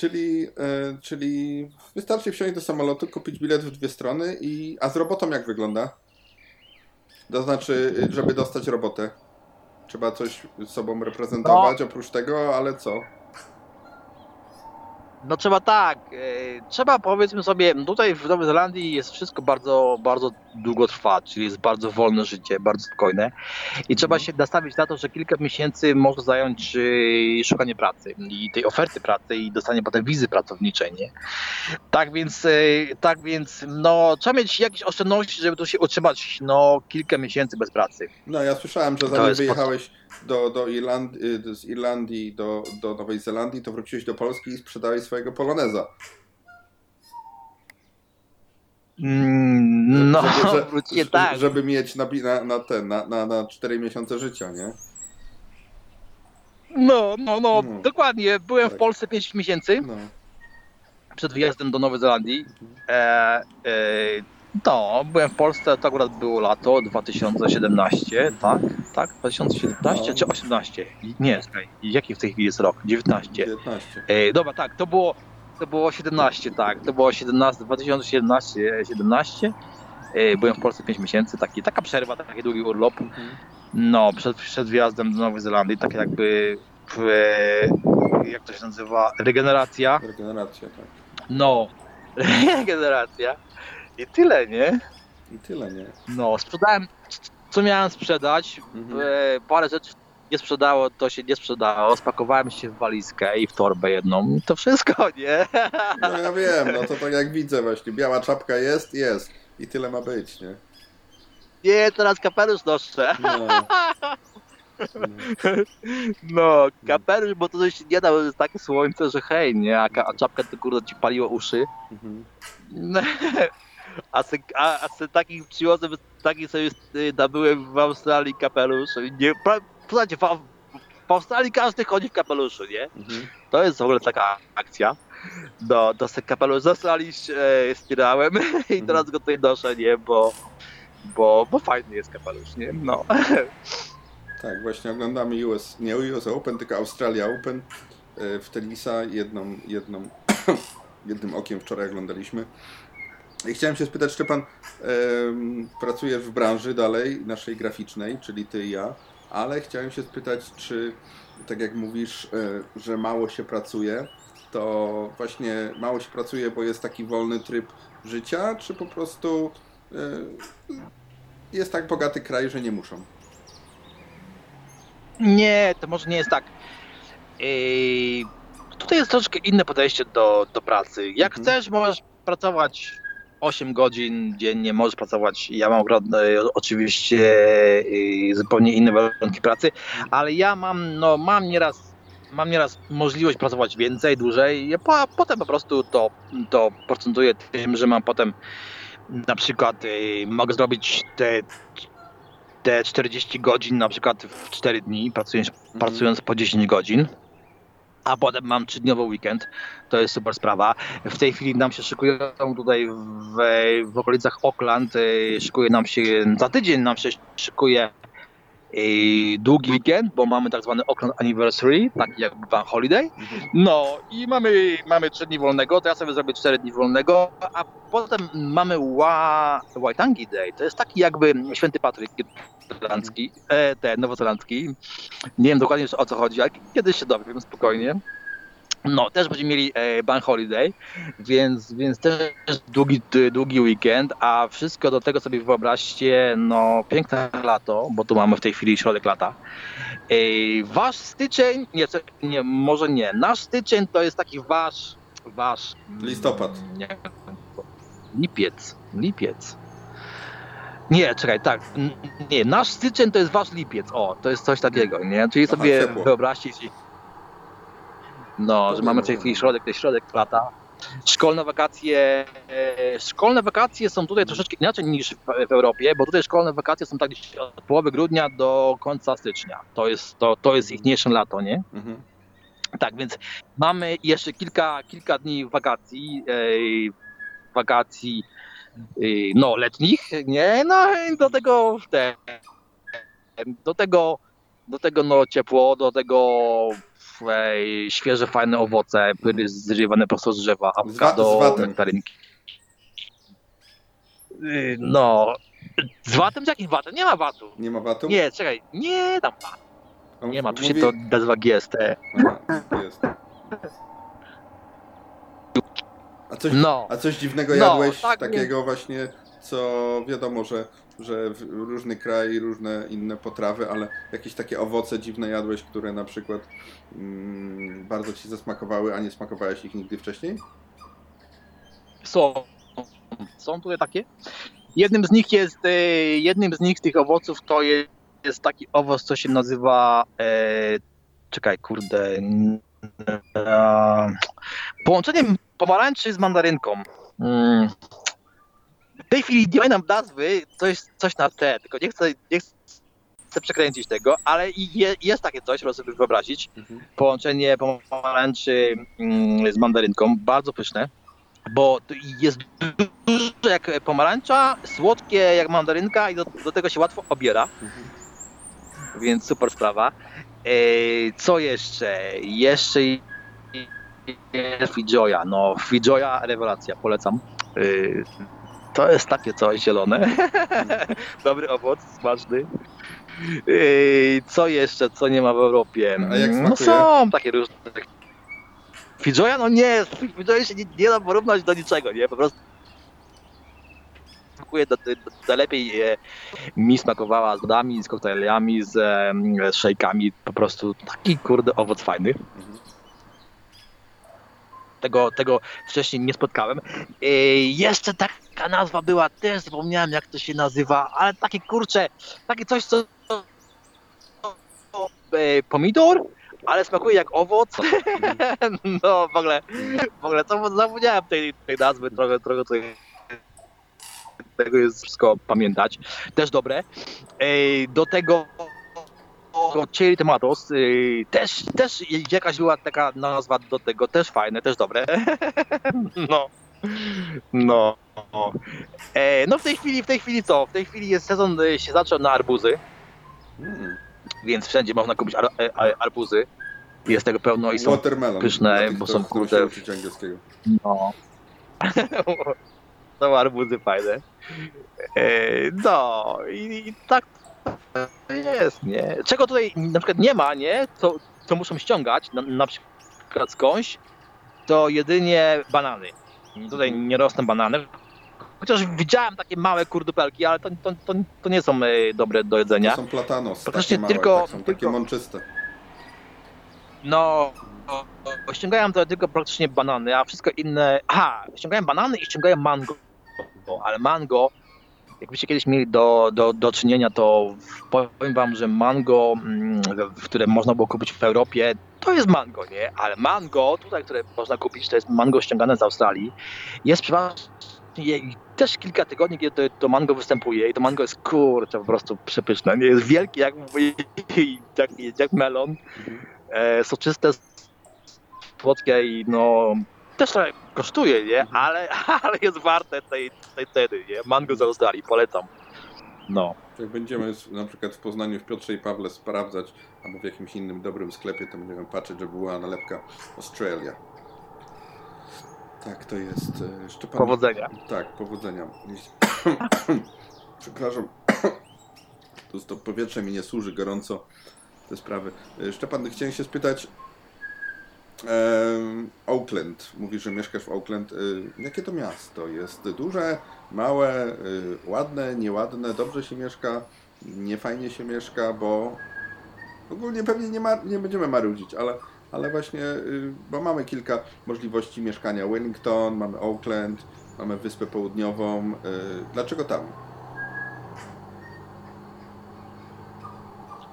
Czyli, e, czyli wystarczy wsiąść do samolotu, kupić bilet w dwie strony i... A z robotą jak wygląda? To znaczy, żeby dostać robotę. Trzeba coś z sobą reprezentować oprócz tego, ale co? No trzeba tak, e, trzeba powiedzmy sobie, tutaj w Nowej Zelandii jest wszystko bardzo, bardzo długo trwa, czyli jest bardzo wolne życie, bardzo spokojne i trzeba się nastawić na to, że kilka miesięcy może zająć e, szukanie pracy i tej oferty pracy i dostanie potem wizy pracowniczej, nie? Tak więc, e, tak więc, no trzeba mieć jakieś oszczędności, żeby tu się utrzymać, no kilka miesięcy bez pracy. No ja słyszałem, że zanim wyjechałeś do, do Irlandii, y, z Irlandii do, do Nowej Zelandii, to wróciłeś do Polski i sprzedałeś swojego poloneza. Mm, no, żeby, wróciłem że- tak. żeby mieć na, na, na, ten, na, na, na 4 miesiące życia, nie? No, no, no, dokładnie. Byłem w Polsce 5 miesięcy No. przed wyjazdem do Nowej Zelandii. E, e, no, byłem w Polsce, to akurat było lato 2017, tak? Tak? 2017 No. czy 18? Nie, słuchaj, jaki w tej chwili jest rok? 19. 19. E, dobra, tak, to było, to było 17, tak, to było 17, 2017, 17. E, byłem w Polsce 5 miesięcy, taki, taka przerwa, taki długi urlop. No, przed, przed wjazdem do Nowej Zelandii, tak jakby, e, jak to się nazywa, regeneracja. Regeneracja, tak. No, regeneracja. I tyle, nie? I tyle, nie? No, sprzedałem, co miałem sprzedać. E, parę rzeczy nie sprzedało, to się nie sprzedało. Spakowałem się w walizkę i w torbę jedną. I to wszystko, nie? No ja wiem, no to tak jak widzę właśnie, biała czapka jest, jest. I tyle ma być, nie? Nie, teraz kapelusz noszę. No. No, kapelusz, bo to się nie da, bo jest takie słońce, że hej, nie? A, ka- a czapka to kurde ci paliło uszy. No, A se, a, a se takich przywiozłem, taki sobie y, nabyłem w Australii kapelusz. Nie, pra- słuchajcie, w, w Australii każdy chodzi w kapeluszu, nie? To jest w ogóle taka akcja. No, to se kapelusz z Australii e, spierałem i teraz go tutaj noszę, nie? Bo, bo, bo fajny jest kapelusz, nie? No. Tak, właśnie oglądamy US, nie US Open, tylko Australia Open e, w tenisa jedną, jedną, jednym okiem wczoraj oglądaliśmy. I chciałem się spytać, Szczepan, pracujesz w branży dalej, naszej graficznej, czyli ty i ja, ale chciałem się spytać, czy tak jak mówisz, e, że mało się pracuje, to właśnie mało się pracuje, bo jest taki wolny tryb życia, czy po prostu y, jest tak bogaty kraj, że nie muszą? Nie, to może nie jest tak. Ej, tutaj jest troszkę inne podejście do, do pracy. Jak chcesz, możesz pracować 8 godzin dziennie, możesz pracować. Ja mam oczywiście e, zupełnie inne warunki pracy, ale ja mam, no, mam nieraz. Mam nieraz możliwość pracować więcej, dłużej, a potem po prostu to, to procentuję tym, że mam potem na przykład e, mogę zrobić te te 40 godzin na przykład w 4 dni, pracując, pracując po 10 godzin, a potem mam 3-dniowy weekend. To jest super sprawa. W tej chwili nam się szykują tutaj w, w okolicach Auckland, e, szykuje nam się, za tydzień nam się szykuje długi weekend, bo mamy tak zwany Auckland Anniversary, taki jak Van Holiday. No i mamy, mamy 3 dni wolnego, to ja sobie zrobię 4 dni wolnego, a potem mamy Wa, Waitangi Day. To jest taki jakby święty Patryk irlandzki, e, ten nowozelandzki. Nie wiem dokładnie o co chodzi, ale kiedyś się dowiem spokojnie. No, też będziemy mieli e, Bank Holiday, więc, więc też długi, długi weekend, a wszystko do tego sobie wyobraźcie, no piękne lato, bo tu mamy w tej chwili środek lata. E, wasz styczeń, nie, nie, może nie, nasz styczeń to jest taki wasz, wasz... Listopad. Nie, lipiec, lipiec. Nie, czekaj, tak. Nie, nasz styczeń to jest wasz lipiec. O, to jest coś takiego, nie? Czyli Aha, sobie ciepło. wyobraźcie się. No, że mamy chwili środek, to jest środek lata. Szkolne wakacje. e, Szkolne wakacje są tutaj troszeczkę inaczej niż w, w Europie, bo tutaj szkolne wakacje są tak od połowy grudnia do końca stycznia. To jest, to, to jest ichniejsze lato, nie? Mhm. Tak, więc mamy jeszcze kilka, kilka dni wakacji, e, wakacji e, no, letnich, nie? No i do tego te, do tego, do tego no, ciepło, do tego świeże, fajne owoce, pyry zrywane prosto z drzewa, awokado, z watem. nektarynki. Y, No, z watem? Z jakim watem? Nie ma watu. Nie ma watu? Nie, czekaj, nie tam watu. Nie ma, tu się mówi- to nazywa GST. Jest. A coś, No. a coś dziwnego No, jadłeś tak, takiego właśnie, co wiadomo, że, że w różny kraj, różne inne potrawy, ale jakieś takie owoce dziwne jadłeś, które na przykład mm, bardzo ci zasmakowały, a nie smakowałeś ich nigdy wcześniej? Są. Są tutaj takie. Jednym z nich jest, e, jednym z nich tych owoców to jest, jest taki owoc, co się nazywa, e, czekaj, kurde, e, połączeniem pomarańczy z mandarynką. Mm. W tej chwili nie mam nazwy, coś, coś na T, tylko nie chcę, nie chcę przekręcić tego, ale je, jest takie coś, proszę sobie wyobrazić. Połączenie pomarańczy mm, z mandarynką, bardzo pyszne bo to jest duże jak pomarańcza, słodkie jak mandarynka i do, do tego się łatwo obiera. Więc super sprawa. E, co jeszcze? Jeszcze jest Fijoya. No, Fijoya rewelacja, polecam. To jest takie coś zielone. Dobry owoc, smaczny. E, co jeszcze, co nie ma w Europie? A jak no smakuje? są takie różne Fijoya, no nie, Fijoya się nie, nie da porównać do niczego, nie? Po prostu smakuje do, do, do lepiej e, mi smakowała z wodami, z koktajlami, z, e, z szejkami, po prostu taki kurde owoc fajny. Tego, tego wcześniej nie spotkałem. E, jeszcze taka nazwa była, też zapomniałem jak to się nazywa, ale takie kurcze, takie coś co e, pomidor, ale smakuje jak owoc. No w ogóle, w ogóle co, zapomniałem tej, tej nazwy, trochę, trochę tutaj tego jest wszystko pamiętać. Też dobre. Ej, Do tego Cherry Tomatoes ej, też, też jakaś była taka nazwa do tego, też fajne, też dobre. No. No. E, no w tej chwili, w tej chwili co? W tej chwili jest sezon e, się zaczął na arbuzy. Więc wszędzie można kupić ar, e, ar, arbuzy. Jest tego pełno i są Watermelon. pyszne, tych, bo są kurde no. Są arbuzy fajne. E, No i, i tak jest, nie? Czego tutaj na przykład nie ma, nie? Co, co muszą ściągać, na, na przykład skądś, to jedynie banany. Tutaj nie rosną banany. Chociaż widziałem takie małe kurdupelki, ale to, to, to, to nie są e, dobre do jedzenia. To są platanos, Praktycznie takie małe, tylko- tak, są takie mączyste. No, ściągałem to tylko praktycznie banany, a wszystko inne. Aha, ściągałem banany i ściągałem mango. Ale mango, jakbyście kiedyś mieli do, do, do czynienia, to powiem wam, że mango, mm, które można było kupić w Europie, to jest mango, nie? Ale mango, tutaj, które można kupić, to jest mango ściągane z Australii. Jest przeważnie też kilka tygodni, kiedy to, to mango występuje i to mango jest kurczę po prostu przepyszne. Nie jest wielkie jak, jak, jak melon, e, soczyste, słodkie i no też trochę kosztuje, nie? Ale, ale jest warte tej, tej ceny, nie? Mango z Australii, polecam. No. Jak będziemy na przykład w Poznaniu w Piotrze i Pawle sprawdzać, albo w jakimś innym dobrym sklepie, to będziemy patrzeć, żeby była nalepka Australia. Tak, to jest. e, Szczepan... Powodzenia. Tak, powodzenia. Przepraszam. To, to powietrze mi nie służy gorąco te sprawy. E, Szczepan, chciałem się spytać. Oakland. Mówisz, że mieszkasz w Oakland. Y, Jakie to miasto? Jest duże, małe, y, ładne, nieładne, dobrze się mieszka, niefajnie się mieszka, bo ogólnie pewnie nie, ma, nie będziemy marudzić, ale, ale właśnie, y, bo mamy kilka możliwości mieszkania. Wellington, mamy Oakland, mamy Wyspę Południową. Dlaczego tam?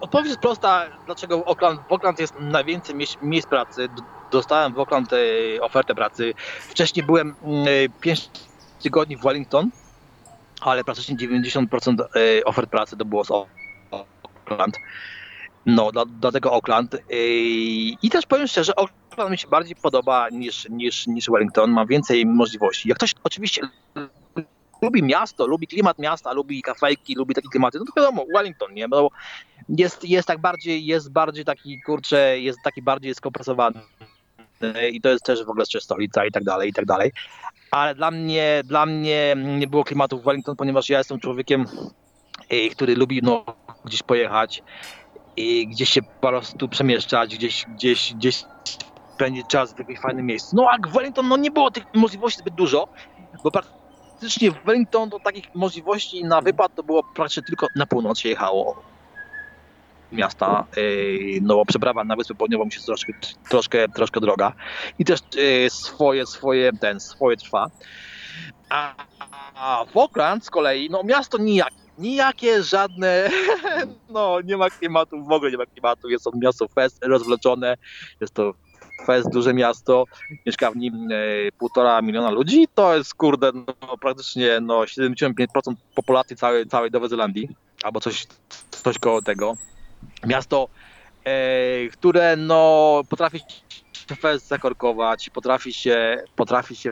Odpowiedź jest prosta, dlaczego Oakland, w Oakland jest najwięcej miejsc pracy. Dostałem w Oakland e, ofertę pracy. Wcześniej byłem 5 tygodni w Wellington, ale praktycznie 90% e, ofert pracy to było z Oakland. No, dla, dlatego Oakland. E, I też powiem szczerze, Oakland mi się bardziej podoba niż, niż, niż Wellington. Mam więcej możliwości. Jak ktoś oczywiście lubi miasto, lubi klimat miasta, lubi kafejki, lubi takie klimaty, no to wiadomo, Wellington, nie? Bo jest, jest tak bardziej, jest bardziej taki, kurczę, jest taki bardziej skompresowany i to jest też w ogóle jeszcze stolica i tak dalej, i tak dalej. Ale dla mnie, dla mnie nie było klimatu w Wellington, ponieważ ja jestem człowiekiem, y, który lubi no, gdzieś pojechać i gdzieś się po prostu przemieszczać, gdzieś, gdzieś, gdzieś spędzić czas w jakimś fajnym miejscu. No a w Wellington no, nie było tych możliwości zbyt dużo, bo praktycznie w Wellington to takich możliwości na wypad to było praktycznie tylko na północ się jechało miasta, yy, no bo przeprawa na Wyspę Południową jest troszkę, troszkę, troszkę droga. I też yy, swoje, swoje, ten, swoje trwa. A, a w Oakland z kolei, no miasto nijakie, nijakie, żadne, no nie ma klimatu, w ogóle nie ma klimatu, jest to miasto fest rozwleczone, jest to fest, duże miasto, mieszka w nim e, półtora miliona ludzi, to jest kurde, no, praktycznie no, 75% populacji całej, całej Nowej Zelandii, albo coś, coś koło tego. Miasto, e, które no, potrafi się fest zakorkować, potrafi się, potrafi się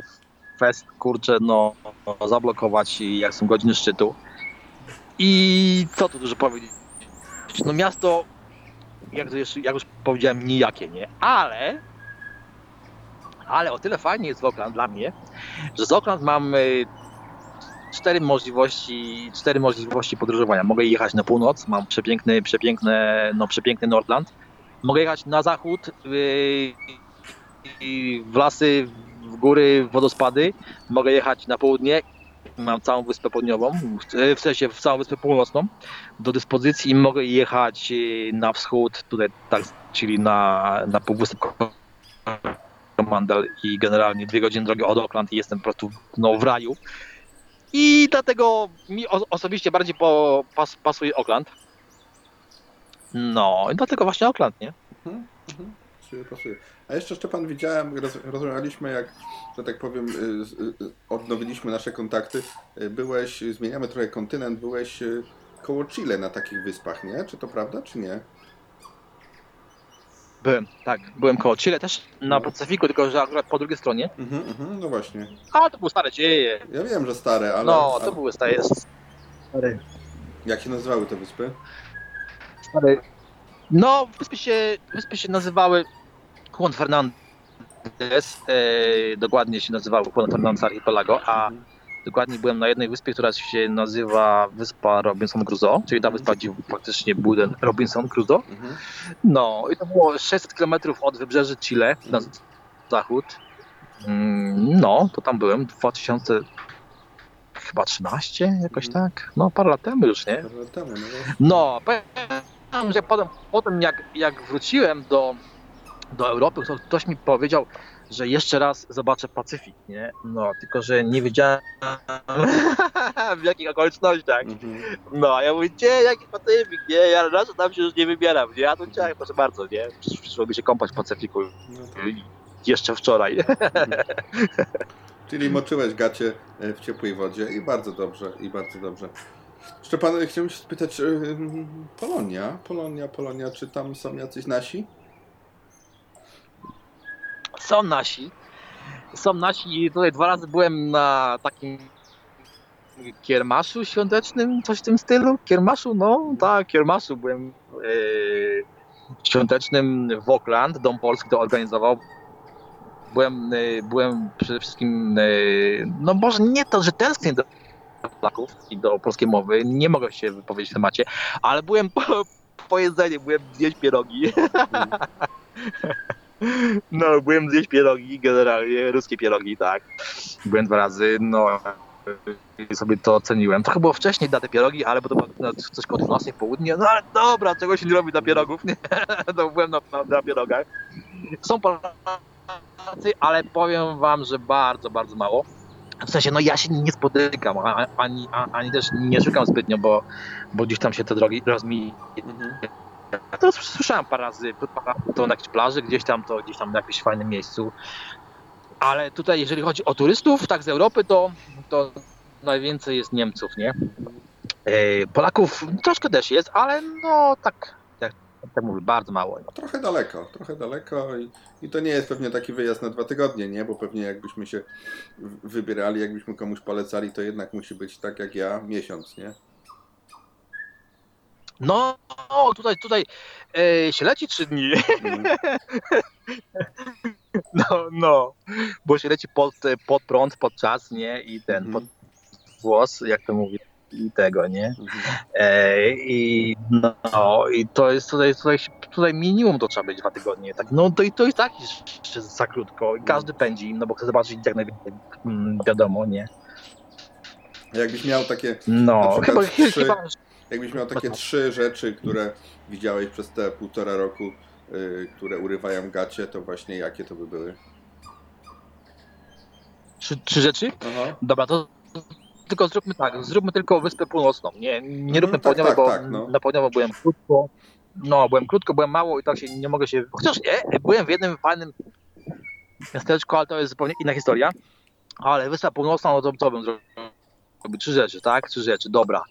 fest, kurczę, no, zablokować, jak są godziny szczytu. I co tu dużo powiedzieć? No miasto, jak, to już, jak już powiedziałem, nijakie, nie? Ale, ale o tyle fajnie jest w Oakland dla mnie, że z Oakland mam cztery możliwości, cztery możliwości podróżowania. Mogę jechać na północ, mam przepiękny, przepiękne, no przepiękny Nordland. Mogę jechać na zachód, y, y, w lasy, w góry, w wodospady. Mogę jechać na południe, mam całą wyspę południową, w sensie w całą wyspę północną do dyspozycji i mogę jechać y, na wschód, tutaj tak, czyli na, na półwysep Mandel i generalnie dwie godziny drogi od Oakland i jestem po prostu no, w raju. I dlatego mi osobiście bardziej po, pas, pasuje Oakland. No, i dlatego właśnie Oakland, nie? Mhm, mhm. Pasuje. A jeszcze Szczepan widziałem, roz, rozmawialiśmy jak, że tak powiem, y, y, odnowiliśmy nasze kontakty. Y, Byłeś, zmieniamy trochę kontynent, byłeś koło Chile na takich wyspach, nie? Czy to prawda, czy nie? Byłem, tak, byłem koło Chile też na Pacyfiku, tylko że akurat po drugiej stronie. Mhm, mhm, no właśnie. A, to były stare dzieje. Ja wiem, że stare, ale... No, to ale- były stare. stare. Jak się nazywały te wyspy? stare. No, wyspy się, wyspy się nazywały Juan Fernandez, e, dokładnie się nazywały Juan Fernandez Archipelago, a dokładnie byłem na jednej wyspie, która się nazywa Wyspa Robinson Crusoe, czyli ta wyspa, gdzie faktycznie był ten Robinson Crusoe. No, i to było 600 km od wybrzeży Chile na zachód. Mm, No, to tam byłem 2000 chyba 13, jakoś tak. No, parę lat temu już, nie? No. No, powiem, że potem, potem jak, jak wróciłem do, do Europy, to ktoś mi powiedział, że jeszcze raz zobaczę Pacyfik, nie? No, tylko że nie wiedziałem w jakich okolicznościach. No, a ja mówię, gdzie, jaki Pacyfik, nie? Ja raz tam się już nie wybieram, nie? A to chciałem, proszę bardzo, nie? Przysz- Przyszłoby się kąpać w Pacyfiku jeszcze wczoraj. Czyli moczyłeś gacie e, w ciepłej wodzie i bardzo dobrze, i bardzo dobrze. Szczepan, chciałbym się spytać, e, Polonia, Polonia, Polonia, czy tam są jacyś nasi? Są nasi. Są nasi i tutaj dwa razy byłem na takim kiermaszu świątecznym, coś w tym stylu. Kiermaszu, no tak, kiermaszu byłem yy, świątecznym w Auckland, Dom Polski to organizował. Byłem, yy, byłem przede wszystkim, yy, no może nie to, że tęsknię do Polaków i do polskiej mowy, nie mogę się wypowiedzieć w temacie, ale byłem po, po jedzeniu, byłem zjeść pierogi. No, byłem zjeść pierogi, generalnie ruskie pierogi, tak. Byłem dwa razy, no sobie to oceniłem. Trochę było wcześniej na te pierogi, ale bo to było no, coś koło 12 w południe. No ale dobra, czego się nie robi dla pierogów, nie? To byłem na, na, na pierogach. Są Polacy, ale powiem wam, że bardzo, bardzo mało. W sensie, no ja się nie spotykam, ani, a- ani też nie szukam zbytnio, bo, bo gdzieś tam się te drogi rozmi... To słyszałem parę razy, to na jakiejś plaży, gdzieś tam, to gdzieś tam na jakimś fajnym miejscu. Ale tutaj, jeżeli chodzi o turystów, tak z Europy, to, to najwięcej jest Niemców, nie? E, Polaków troszkę też jest, ale no tak, jak tak mówię, bardzo mało. Trochę daleko, trochę daleko i, i to nie jest pewnie taki wyjazd na dwa tygodnie, nie? Bo pewnie jakbyśmy się wybierali, jakbyśmy komuś polecali, to jednak musi być tak jak ja, miesiąc, nie? No, no tutaj, tutaj e, się leci trzy dni. No, no, bo się leci pod, pod prąd, pod czas, nie? I ten, pod włos, jak to mówi, i tego, nie? E, I no, i to jest tutaj, tutaj, tutaj minimum to trzeba być dwa tygodnie, tak? No to i to i tak jeszcze za krótko. Każdy pędzi, no bo chce zobaczyć jak najwięcej, mm, wiadomo, nie? Jakbyś miał takie No, chyba- trzy, chyba- jakbyś miał takie trzy rzeczy, które widziałeś przez te półtora roku, y, które urywają gacie, to właśnie jakie to by były? Trzy, trzy rzeczy? Aha. Dobra, to tylko zróbmy tak, zróbmy tylko Wyspę Północną. Nie, nie róbmy tak, południowej, tak, bo tak, no. na południowo byłem krótko. No, byłem krótko, byłem mało i tak się nie mogę się. Chociaż nie, byłem w jednym fajnym miasteczku, ale to jest zupełnie inna historia. Ale Wyspa Północna, no to co bym zrobił? Trzy rzeczy, tak? Trzy rzeczy, dobra.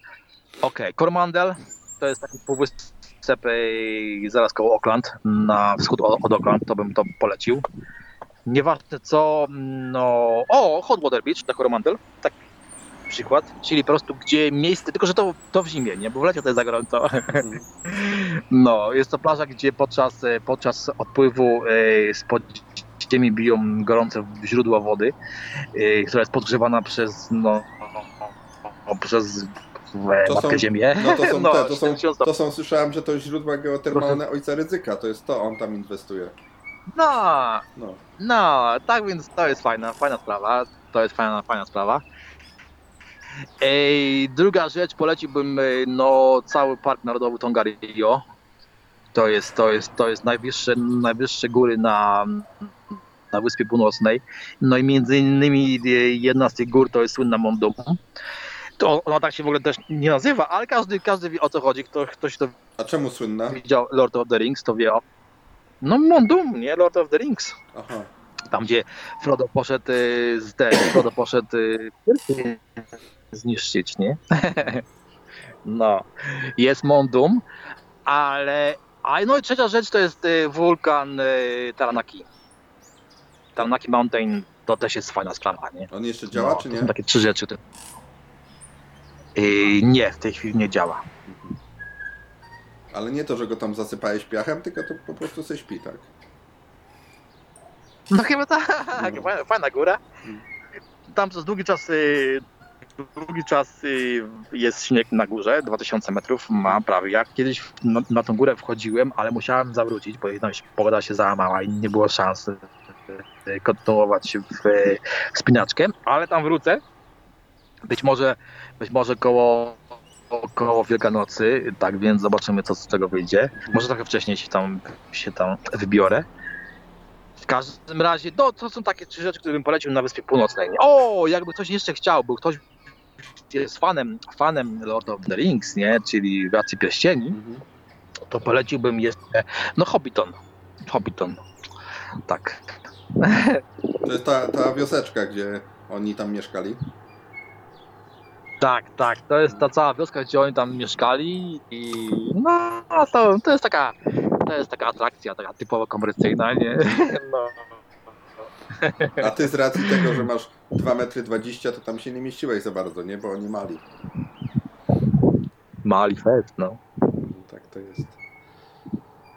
Okej, Coromandel to jest taki półwysep zaraz koło Auckland, na wschód od, Auckland, to bym to polecił. Nieważne co, no... O, Hot Water Beach na Coromandel, tak przykład, czyli po prostu gdzie miejsce, tylko że to, to w zimie, nie, bo w lecie to jest za gorąco. No, jest to plaża, gdzie podczas, e, podczas odpływu e, spod ziemi biją gorące źródła wody, e, która jest podgrzewana przez, no, przez e, To są, ziemię. no to są, te, to, są, 70 to są, słyszałem, że to źródła geotermalne ojca Ryzyka, to jest to, on tam inwestuje. No, No. no, tak więc to jest fajna, fajna sprawa. To jest fajna, fajna sprawa. Ej, druga rzecz, poleciłbym e, no, cały Park Narodowy Tongariro. To jest, to jest, to jest najwyższe, najwyższe góry na, na Wyspie Północnej. No i między innymi e, jedna z tych gór to jest słynna Mondum. To ona tak się w ogóle też nie nazywa, ale każdy, każdy wie o co chodzi. Kto, ktoś to A czemu słynna? widział Lord of the Rings, to wie o... No Mondum, nie? Lord of the Rings. Aha. Tam, gdzie Frodo poszedł y, z ten, Frodo poszedł y, zniszczyć, nie? No. Jest Mondum, ale... A no i trzecia rzecz to jest y, wulkan y, Taranaki. Taranaki Mountain to też jest fajna sprawa, nie? On jeszcze działa, no, czy To nie? są takie trzy rzeczy. Y, nie, w tej chwili nie działa. Ale nie to, że go tam zasypałeś piachem, tylko to po prostu se śpi, tak? No chyba tak, fajna, fajna góra. Tam przez długi czas, y, długi czas y, jest śnieg na górze, 2000 metrów ma prawie. Ja kiedyś na, na tą górę wchodziłem, ale musiałem zawrócić, bo no, pogoda się załamała i nie było szans e, kontynuować w wspinaczkę, ale tam wrócę. Być może, być może koło, koło Wielkanocy, tak więc zobaczymy, co z tego wyjdzie. Może trochę wcześniej się tam, się tam wybiorę. W każdym razie, no, to są takie trzy rzeczy, które bym polecił na Wyspie Północnej. O, jakby ktoś jeszcze chciał, bo ktoś jest fanem, fanem Lord of the Rings, nie, czyli Władcy Pierścieni, to poleciłbym jeszcze, no Hobbiton. Hobbiton. Tak. To jest ta, ta wioseczka, gdzie oni tam mieszkali. Tak, tak, to jest ta cała wioska, gdzie oni tam mieszkali i no to, to jest taka to jest taka atrakcja, taka typowo komercyjna, nie? No. A ty z racji tego, że masz 2,20 m, to tam się nie mieściłeś za bardzo, nie? Bo oni mali. Mali fest, no. Tak to jest.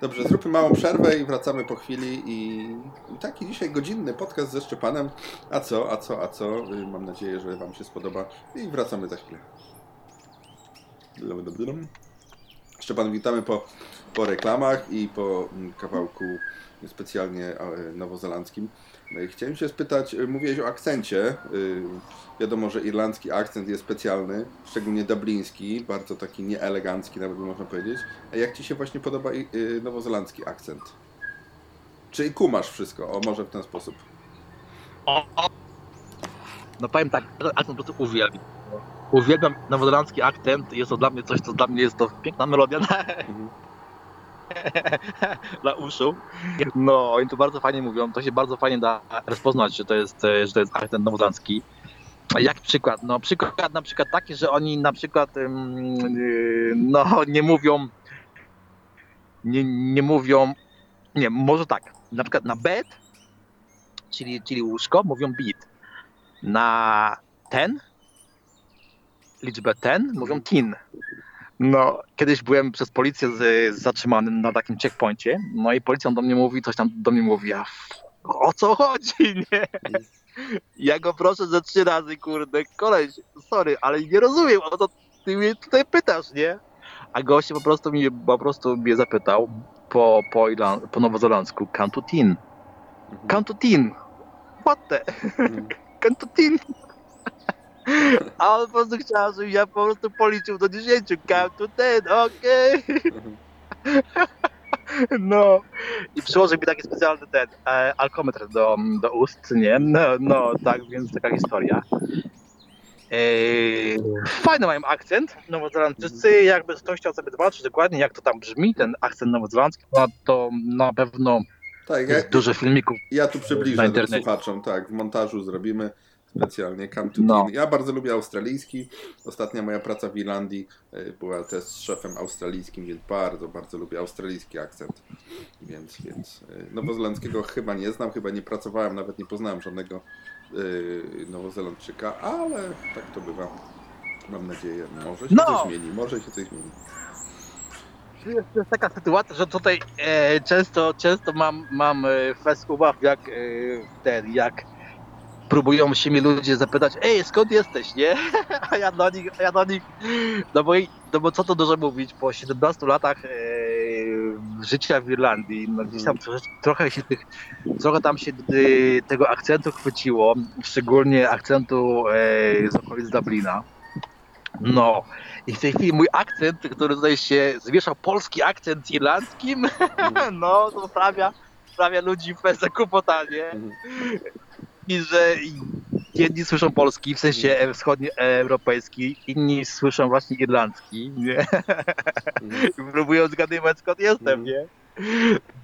Dobrze, zróbmy małą przerwę i wracamy po chwili i taki dzisiaj godzinny podcast ze Szczepanem. A co, a co, a co? Y, Mam nadzieję, że Wam się spodoba i wracamy za chwilę. Szczepan, witamy po, po reklamach i po mm, kawałku specjalnie e, nowozelandzkim. I Chciałem się spytać, y, mówiłeś o akcencie. y, Wiadomo, że irlandzki akcent jest specjalny, szczególnie dubliński, bardzo taki nieelegancki, nawet by można powiedzieć. A jak Ci się właśnie podoba nowozelandzki akcent? Czy i kumasz wszystko? O, może w ten sposób. No powiem tak, akcent po prostu uwielbiam. Uwielbiam nowozelandzki akcent, jest to dla mnie coś, co dla mnie jest to piękna melodia na, dla uszu. No, oni to bardzo fajnie mówią, to się bardzo fajnie da rozpoznać, że to jest, e, że to jest akcent nowozelandzki. Jak przykład? No przykład na przykład taki, że oni na przykład yy, no nie mówią nie, nie mówią nie, może tak, na przykład na bed, czyli, czyli łóżko, mówią beat. Na ten, liczbę ten, mówią tin. No, kiedyś byłem przez policję z, zatrzymany na takim checkpoincie, no i policjant do mnie mówi, coś tam do mnie mówi, a o co chodzi, nie? Ja go proszę ze trzy razy, kurde, koleś, sorry, ale nie rozumiem, o co ty mnie tutaj pytasz, nie? A gość po prostu mnie, po prostu mnie zapytał po, po, Irlan- po nowozelandzku, count to tin. Count to tin. What the? count to tin. A on po prostu chciał, żebym ja po prostu policzył do 10. Count to ten, okej. No. I przyłożył mi taki specjalny ten e, alkometr do, do ust, nie? No, no, tak, więc taka historia. Eee, fajny mają akcent nowozelandczycy, jakby ktoś chciał sobie zobaczyć dokładnie jak to tam brzmi, ten akcent nowozelandzki, no to na pewno Tak, jest dużo filmików Ja tu na przybliżę internecie. słuchaczom, tak, w montażu zrobimy specjalnie Come to No. Ja bardzo lubię australijski. Ostatnia moja praca w Irlandii y, była też z szefem australijskim, więc bardzo, bardzo lubię australijski akcent. Więc, więc y, nowozelandzkiego chyba nie znam, chyba nie pracowałem, nawet nie poznałem żadnego y, nowozelandczyka, ale tak to bywa. Mam nadzieję, może się No! coś zmieni, może się coś zmieni. To jest taka sytuacja, że tutaj e, często, często mam, mam e, fest ubaw, jak e, ten, jak próbują się mi ludzie zapytać, ej, skąd jesteś, nie? A ja do nich, a ja do nich, no bo, no bo co to dużo mówić, po 17 latach e, życia w Irlandii, no gdzieś tam trochę, trochę się tych, trochę tam się e, tego akcentu chwyciło, szczególnie akcentu e, z okolic Dublina. No, i w tej chwili mój akcent, który tutaj się zmieszał, polski akcent z irlandzkim, no, to sprawia, sprawia ludzi w pełne kłopotanie. I że jedni słyszą polski, w sensie e, wschodnioeuropejski, inni słyszą właśnie irlandzki, nie? I próbują zgadywać skąd jestem, nie?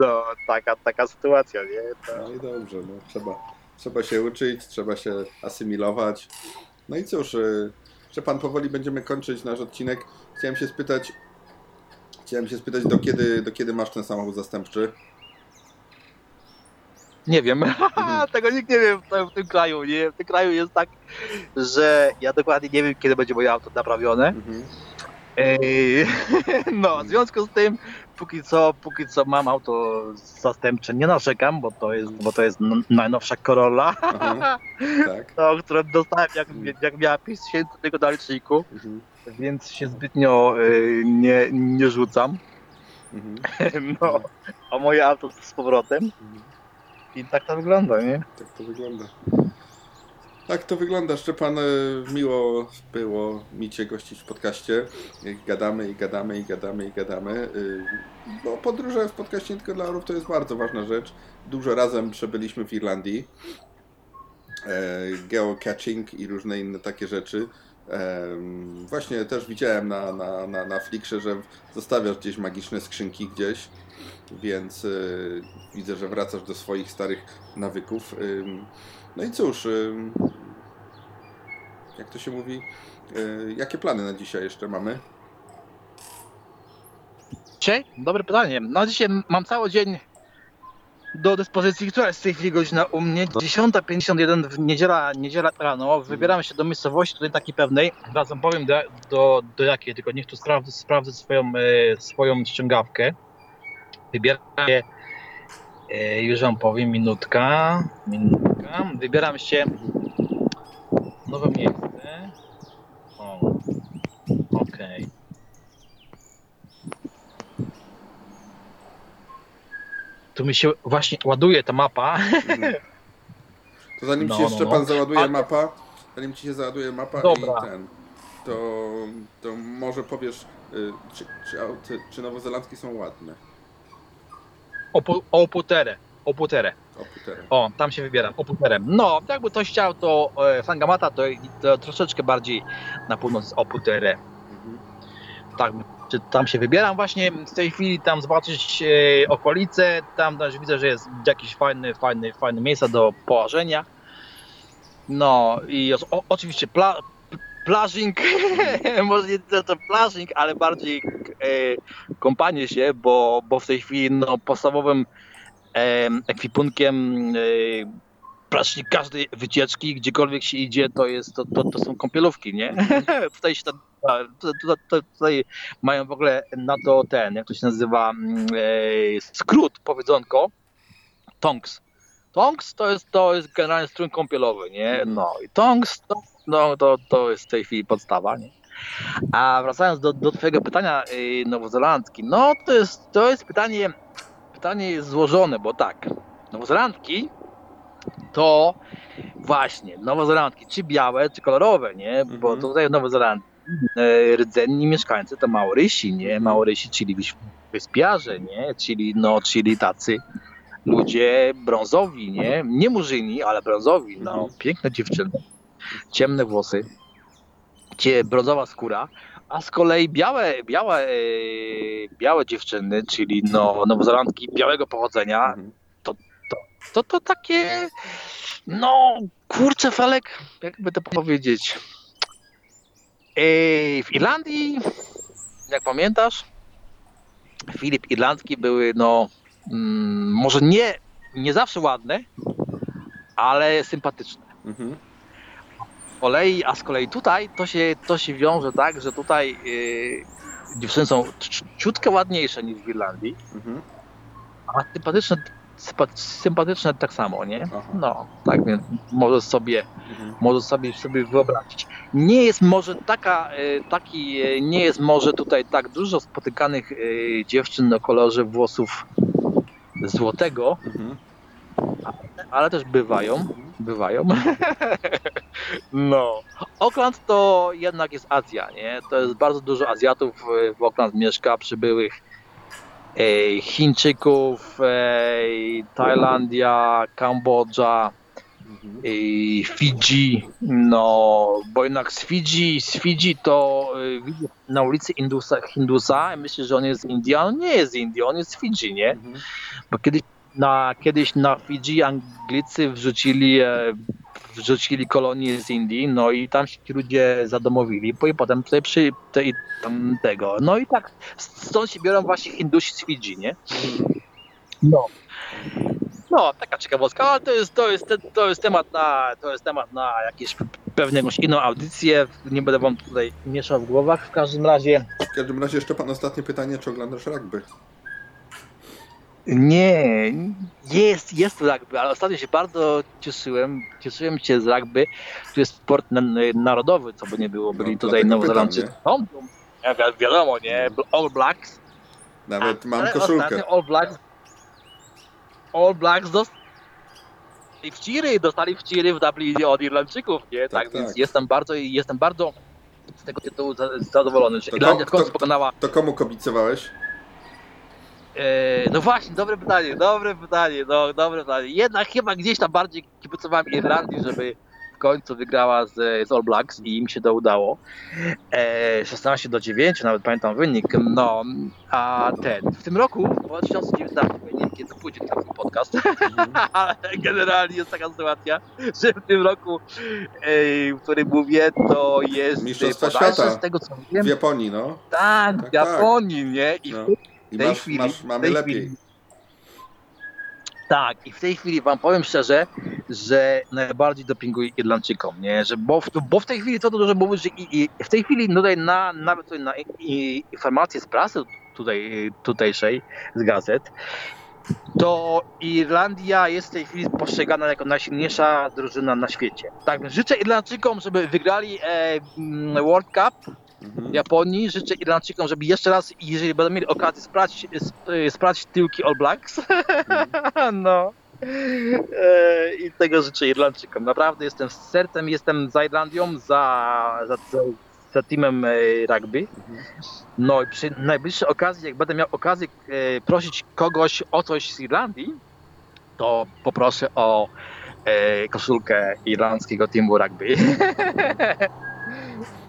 No, taka, taka sytuacja, nie? To... No i dobrze, no, trzeba, trzeba się uczyć, trzeba się asymilować. No i cóż, y, że pan powoli będziemy kończyć nasz odcinek. Chciałem się spytać, chciałem się spytać, do kiedy, do kiedy masz ten samochód zastępczy? Nie wiem, tego nikt nie wie w, tym- w tym kraju, nie? W tym kraju jest tak, że ja dokładnie nie wiem, kiedy będzie moje auto naprawione. Ej, no, w związku z tym, póki co, póki co mam auto zastępcze, nie narzekam, bo to jest, bo to jest najnowsza Corolla, tak. no, którą dostałem jak, jak miała 5 tysięcy tylko na liczniku, więc się zbytnio y, nie, nie rzucam. No, a moje auto z powrotem. I tak to wygląda, nie? Tak to wygląda. Tak to wygląda, Szczepan. e, Miło było mi Cię gościć w podcaście. Gadamy i gadamy i gadamy i gadamy. Y, No, podróże w podcaście nie tylko dla orów to jest bardzo ważna rzecz. Dużo razem przebyliśmy w Irlandii. E, Geocaching i różne inne takie rzeczy. Właśnie też widziałem na, na, na, na Flickrze, że zostawiasz gdzieś magiczne skrzynki gdzieś, więc y, widzę, że wracasz do swoich starych nawyków. Ym, no i cóż, ym, jak to się mówi, y, jakie plany na dzisiaj jeszcze mamy? Dzisiaj? Dobre pytanie. No dzisiaj mam cały dzień do dyspozycji. Która jest w tej chwili godzina u mnie? 10.51 w niedziela, niedziela rano. Wybieram się do miejscowości tutaj takiej pewnej. Razem powiem do, do, do jakiej, tylko niech tu sprawdzę, sprawdzę swoją, swoją ściągawkę. Wybieram się, e, już wam powiem, minutka. Minutka. Wybieram się nowe miejsce. O, okej. Tu mi się właśnie ładuje ta mapa. To zanim No, Ci się no, no. załaduje Ale- mapa, zanim Ci się załaduje mapa Dobra. i ten, to, to może powiesz, y, czy, czy, czy nowozelandzkie są ładne? Opu, oputerę. Oputerę. Oputerę. O, tam się wybieram. Oputerem. No, jakby ktoś chciał, to e, Sangamata to, to troszeczkę bardziej na północ Oputerę. Tak, czy tam się wybieram właśnie w tej chwili, tam zobaczyć e, okolice, tam też widzę, że jest jakieś fajne, fajne, fajne miejsca do położenia. No i o, oczywiście pla, plażing, może nie tyle to plażing, ale bardziej e, kąpanie się, bo, bo w tej chwili no, podstawowym em, ekwipunkiem e, praktycznie każdej wycieczki, gdziekolwiek się idzie, to, jest, to, to, to są kąpielówki, nie? tutaj, się ta, to, tutaj mają w ogóle na to ten, jak to się nazywa, mm, e, skrót, powiedzonko, tongs. Tongs to jest, to jest generalnie strój kąpielowy, nie? No i tongs to, no, to, to jest w tej chwili podstawa, nie? A wracając do, do twojego pytania yy, nowozelandzki, no to jest, to jest pytanie, pytanie jest złożone, bo tak, nowozelandki to właśnie nowozelandki, czy białe, czy kolorowe, nie? Bo tutaj w Nowej Zelandii e, rdzenni mieszkańcy to Maorysi, nie? Maorysi, czyli wys- wyspiarze, nie? Czyli, no, czyli tacy ludzie brązowi, nie? Nie murzyni, ale brązowi, no. Piękne dziewczyny, ciemne włosy, cie, brązowa skóra, a z kolei białe, białe, białe dziewczyny, czyli no, nowozelandki białego pochodzenia, to, to, to, to takie, no, kurczę Felek, jakby to powiedzieć, w Irlandii, jak pamiętasz, Filip Irlandzki były, no, mm, może nie, nie zawsze ładne, ale sympatyczne. Z kolei, a z kolei tutaj to się, to się wiąże tak, że tutaj yy, dziewczyny są ciutkę ładniejsze niż w Irlandii, a sympatyczne, sympa- sympatyczne tak samo, nie? No, tak więc możesz sobie, możesz sobie, sobie wyobrazić. Nie jest może taka, e, taki, e, nie jest może tutaj tak dużo spotykanych e, dziewczyn o kolorze włosów złotego, ale, ale też bywają, bywają. No. Auckland to jednak jest Azja, nie? To jest bardzo dużo Azjatów e, w Auckland mieszka, przybyłych e, Chińczyków, e, Tajlandia, Kambodża, e, Fidżi, no, bo jednak z Fidżi, z Fidżi to e, na ulicy Hindusa, Hindusa myślę, że on jest z Indii, a on nie jest z Indii, on jest z Fidżi, nie? Bo kiedyś na, kiedyś na Fidżi Anglicy wrzucili, e, wrzucili kolonię z Indii, no i tam się ci ludzie zadomowili, i potem tutaj przy tej, tam tego. No i tak stąd się biorą właśnie Hindusi z Fidżi, nie? No. No, taka ciekawostka, ale to jest, to jest, to jest temat na, to jest temat na jakieś pewnie jakąś inną audycję. Nie będę wam tutaj mieszał w głowach. W każdym razie W każdym razie jeszcze pan ostatnie pytanie, czy oglądasz rugby? Nie, jest, jest rugby, ale ostatnio się bardzo cieszyłem, cieszyłem się z rugby, to jest sport na, narodowy, co by nie było, byli tutaj dlatego Nowozelandczycy. No, ja wi- wiadomo, nie, All Blacks. Nawet mam ale koszulkę. All Blacks, All Blacks dos, dostali wciry, dostali wciry w Dublinie od Irlandczyków, nie? Tak, więc tak. jestem bardzo, jestem bardzo z tego tytułu za- zadowolony, że To Irlandia w ko- końcu to- pokonała To komu kobicowałeś? E, no właśnie, dobre pytanie, dobre pytanie, no dobre pytanie. Jednak chyba gdzieś tam bardziej kibicowałem Irlandii, żeby w końcu wygrała z, z All Blacks i im się to udało. E, 16 do 9, nawet pamiętam wynik. No, a ten, w tym roku, w 2019, nie wiem kiedy pójdzie ten podcast, ale generalnie jest taka sytuacja, że w tym roku, e, w którym mówię, to jest Mistrzostwa świata z tego co wiem, w Japonii, no. tak, Tak, w Japonii, nie? I No. W I tej masz, chwili, masz, mamy tej lepiej. chwili- Tak, i w tej chwili wam powiem szczerze, że najbardziej dopinguję Irlandczykom, nie? Że bo, w, bo w tej chwili to dużo mówić, że i, i w tej chwili tutaj na, nawet tutaj na i, informacje z prasy tutaj, tutejszej, z gazet, to Irlandia jest w tej chwili postrzegana jako najsilniejsza drużyna na świecie. Tak więc życzę Irlandczykom, żeby wygrali e, mm, World Cup w Japonii. Życzę Irlandczykom, żeby jeszcze raz, jeżeli będą mieli okazję, sprawdzić, sp- sprawdzić tyłki All Blacks. no. E, I tego życzę Irlandczykom. Naprawdę jestem z sercem, jestem za Irlandią, za, za, za, teamem e, rugby. No i przy najbliższej okazji, jak będę miał okazję e, prosić kogoś o coś z Irlandii, to poproszę o e, koszulkę irlandzkiego teamu rugby.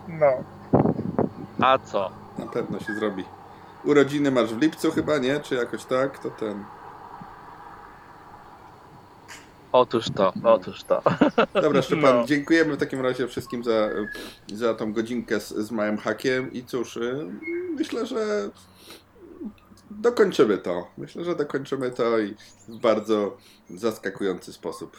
no. A co? Na pewno się zrobi. Urodziny masz w lipcu chyba, nie? Czy jakoś tak? To ten... Otóż to, otóż to. Dobra, Szczepan, No. dziękujemy w takim razie wszystkim za, za tą godzinkę z, z małym hakiem i cóż, y, myślę, że dokończymy to. Myślę, że dokończymy to i w bardzo zaskakujący sposób.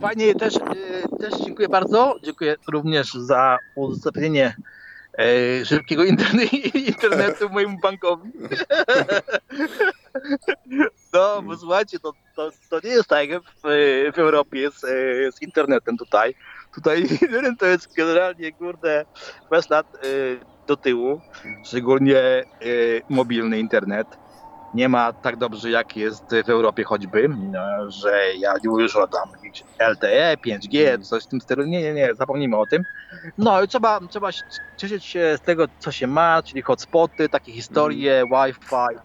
Fajnie, też, e, też dziękuję bardzo. Dziękuję również za udostępnienie e, szybkiego interne- internetu mojemu bankowi. No, bo słuchajcie, to, to, to nie jest tak jak w, w Europie z, e, z internetem tutaj. Tutaj internet to jest generalnie, kurde, bez lat do tyłu, szczególnie mobilny internet. Nie ma tak dobrze jak jest w Europie choćby, że ja nie mówię już o tam LTE, 5G, coś w tym stylu. Nie, nie, nie, zapomnijmy o tym. No i trzeba, trzeba cieszyć się z tego, co się ma, czyli hotspoty, takie historie, Wi-Fi,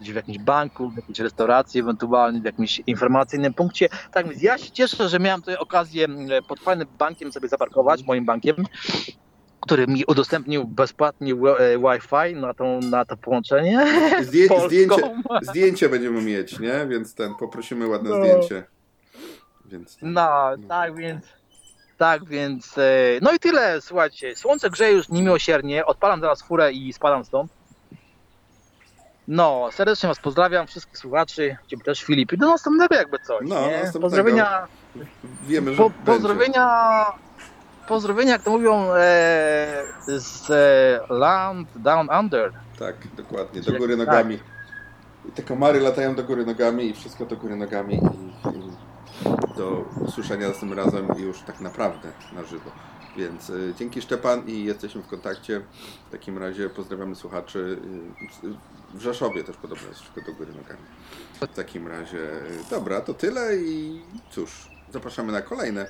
gdzieś w jakimś banku, w jakiejś restauracji, ewentualnie w jakimś informacyjnym punkcie. Tak więc ja się cieszę, że miałem tutaj okazję m, pod fajnym bankiem sobie zaparkować, moim bankiem, który mi udostępnił bezpłatnie e, Wi-Fi na, tą, na to połączenie. Zdję, zdjęcie, zdjęcie będziemy mieć, nie? Więc ten, poprosimy ładne No. zdjęcie. Więc No, tak więc. Tak więc. e, No i tyle, słuchajcie. Słońce grzeje już niemiłosiernie. Odpalam zaraz furę i spadam stąd. No, serdecznie Was pozdrawiam, wszystkich słuchaczy, ciebie też Filip. I do następnego jakby coś. No, nie? następnego. Pozdrowienia. wiemy, że Po, będzie. Pozdrowienia. Jak to mówią, e, z e, Land Down Under. Tak, dokładnie, do góry tak. nogami. I te komary latają do góry nogami i wszystko do góry nogami i, i do usłyszenia następnym razem już tak naprawdę na żywo. Więc y, dzięki Szczepan i jesteśmy w kontakcie. W takim razie pozdrawiamy słuchaczy. Y, w Rzeszowie też podobno jest wszystko do góry nogami. W takim razie, y, dobra, to tyle i cóż, zapraszamy na kolejne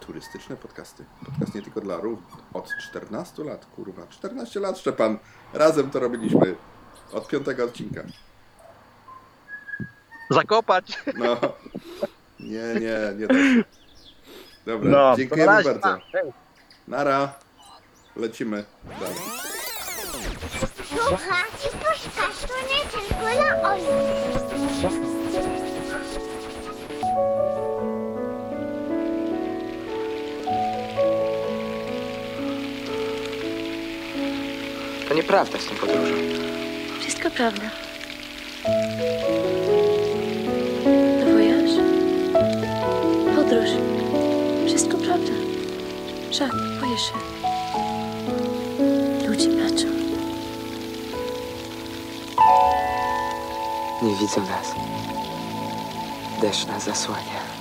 turystyczne podcasty. Podcast nie tylko dla rów. Od 14 lat, kurwa. 14 lat, Szczepan. Razem to robiliśmy. Od piątego odcinka. Zakopać. No. Nie, nie, nie da się. Dobra, No, dziękujemy na razie. bardzo. Hej. Nara. Lecimy dalej. Słuchajcie, to nie tylko dla orłów. Nieprawda z tą podróżą. Wszystko prawda. To wojaż? Podróż. Wszystko prawda. Żart, boję się. Ludzie patrzą. Nie widzą nas. Deszcz nas zasłania.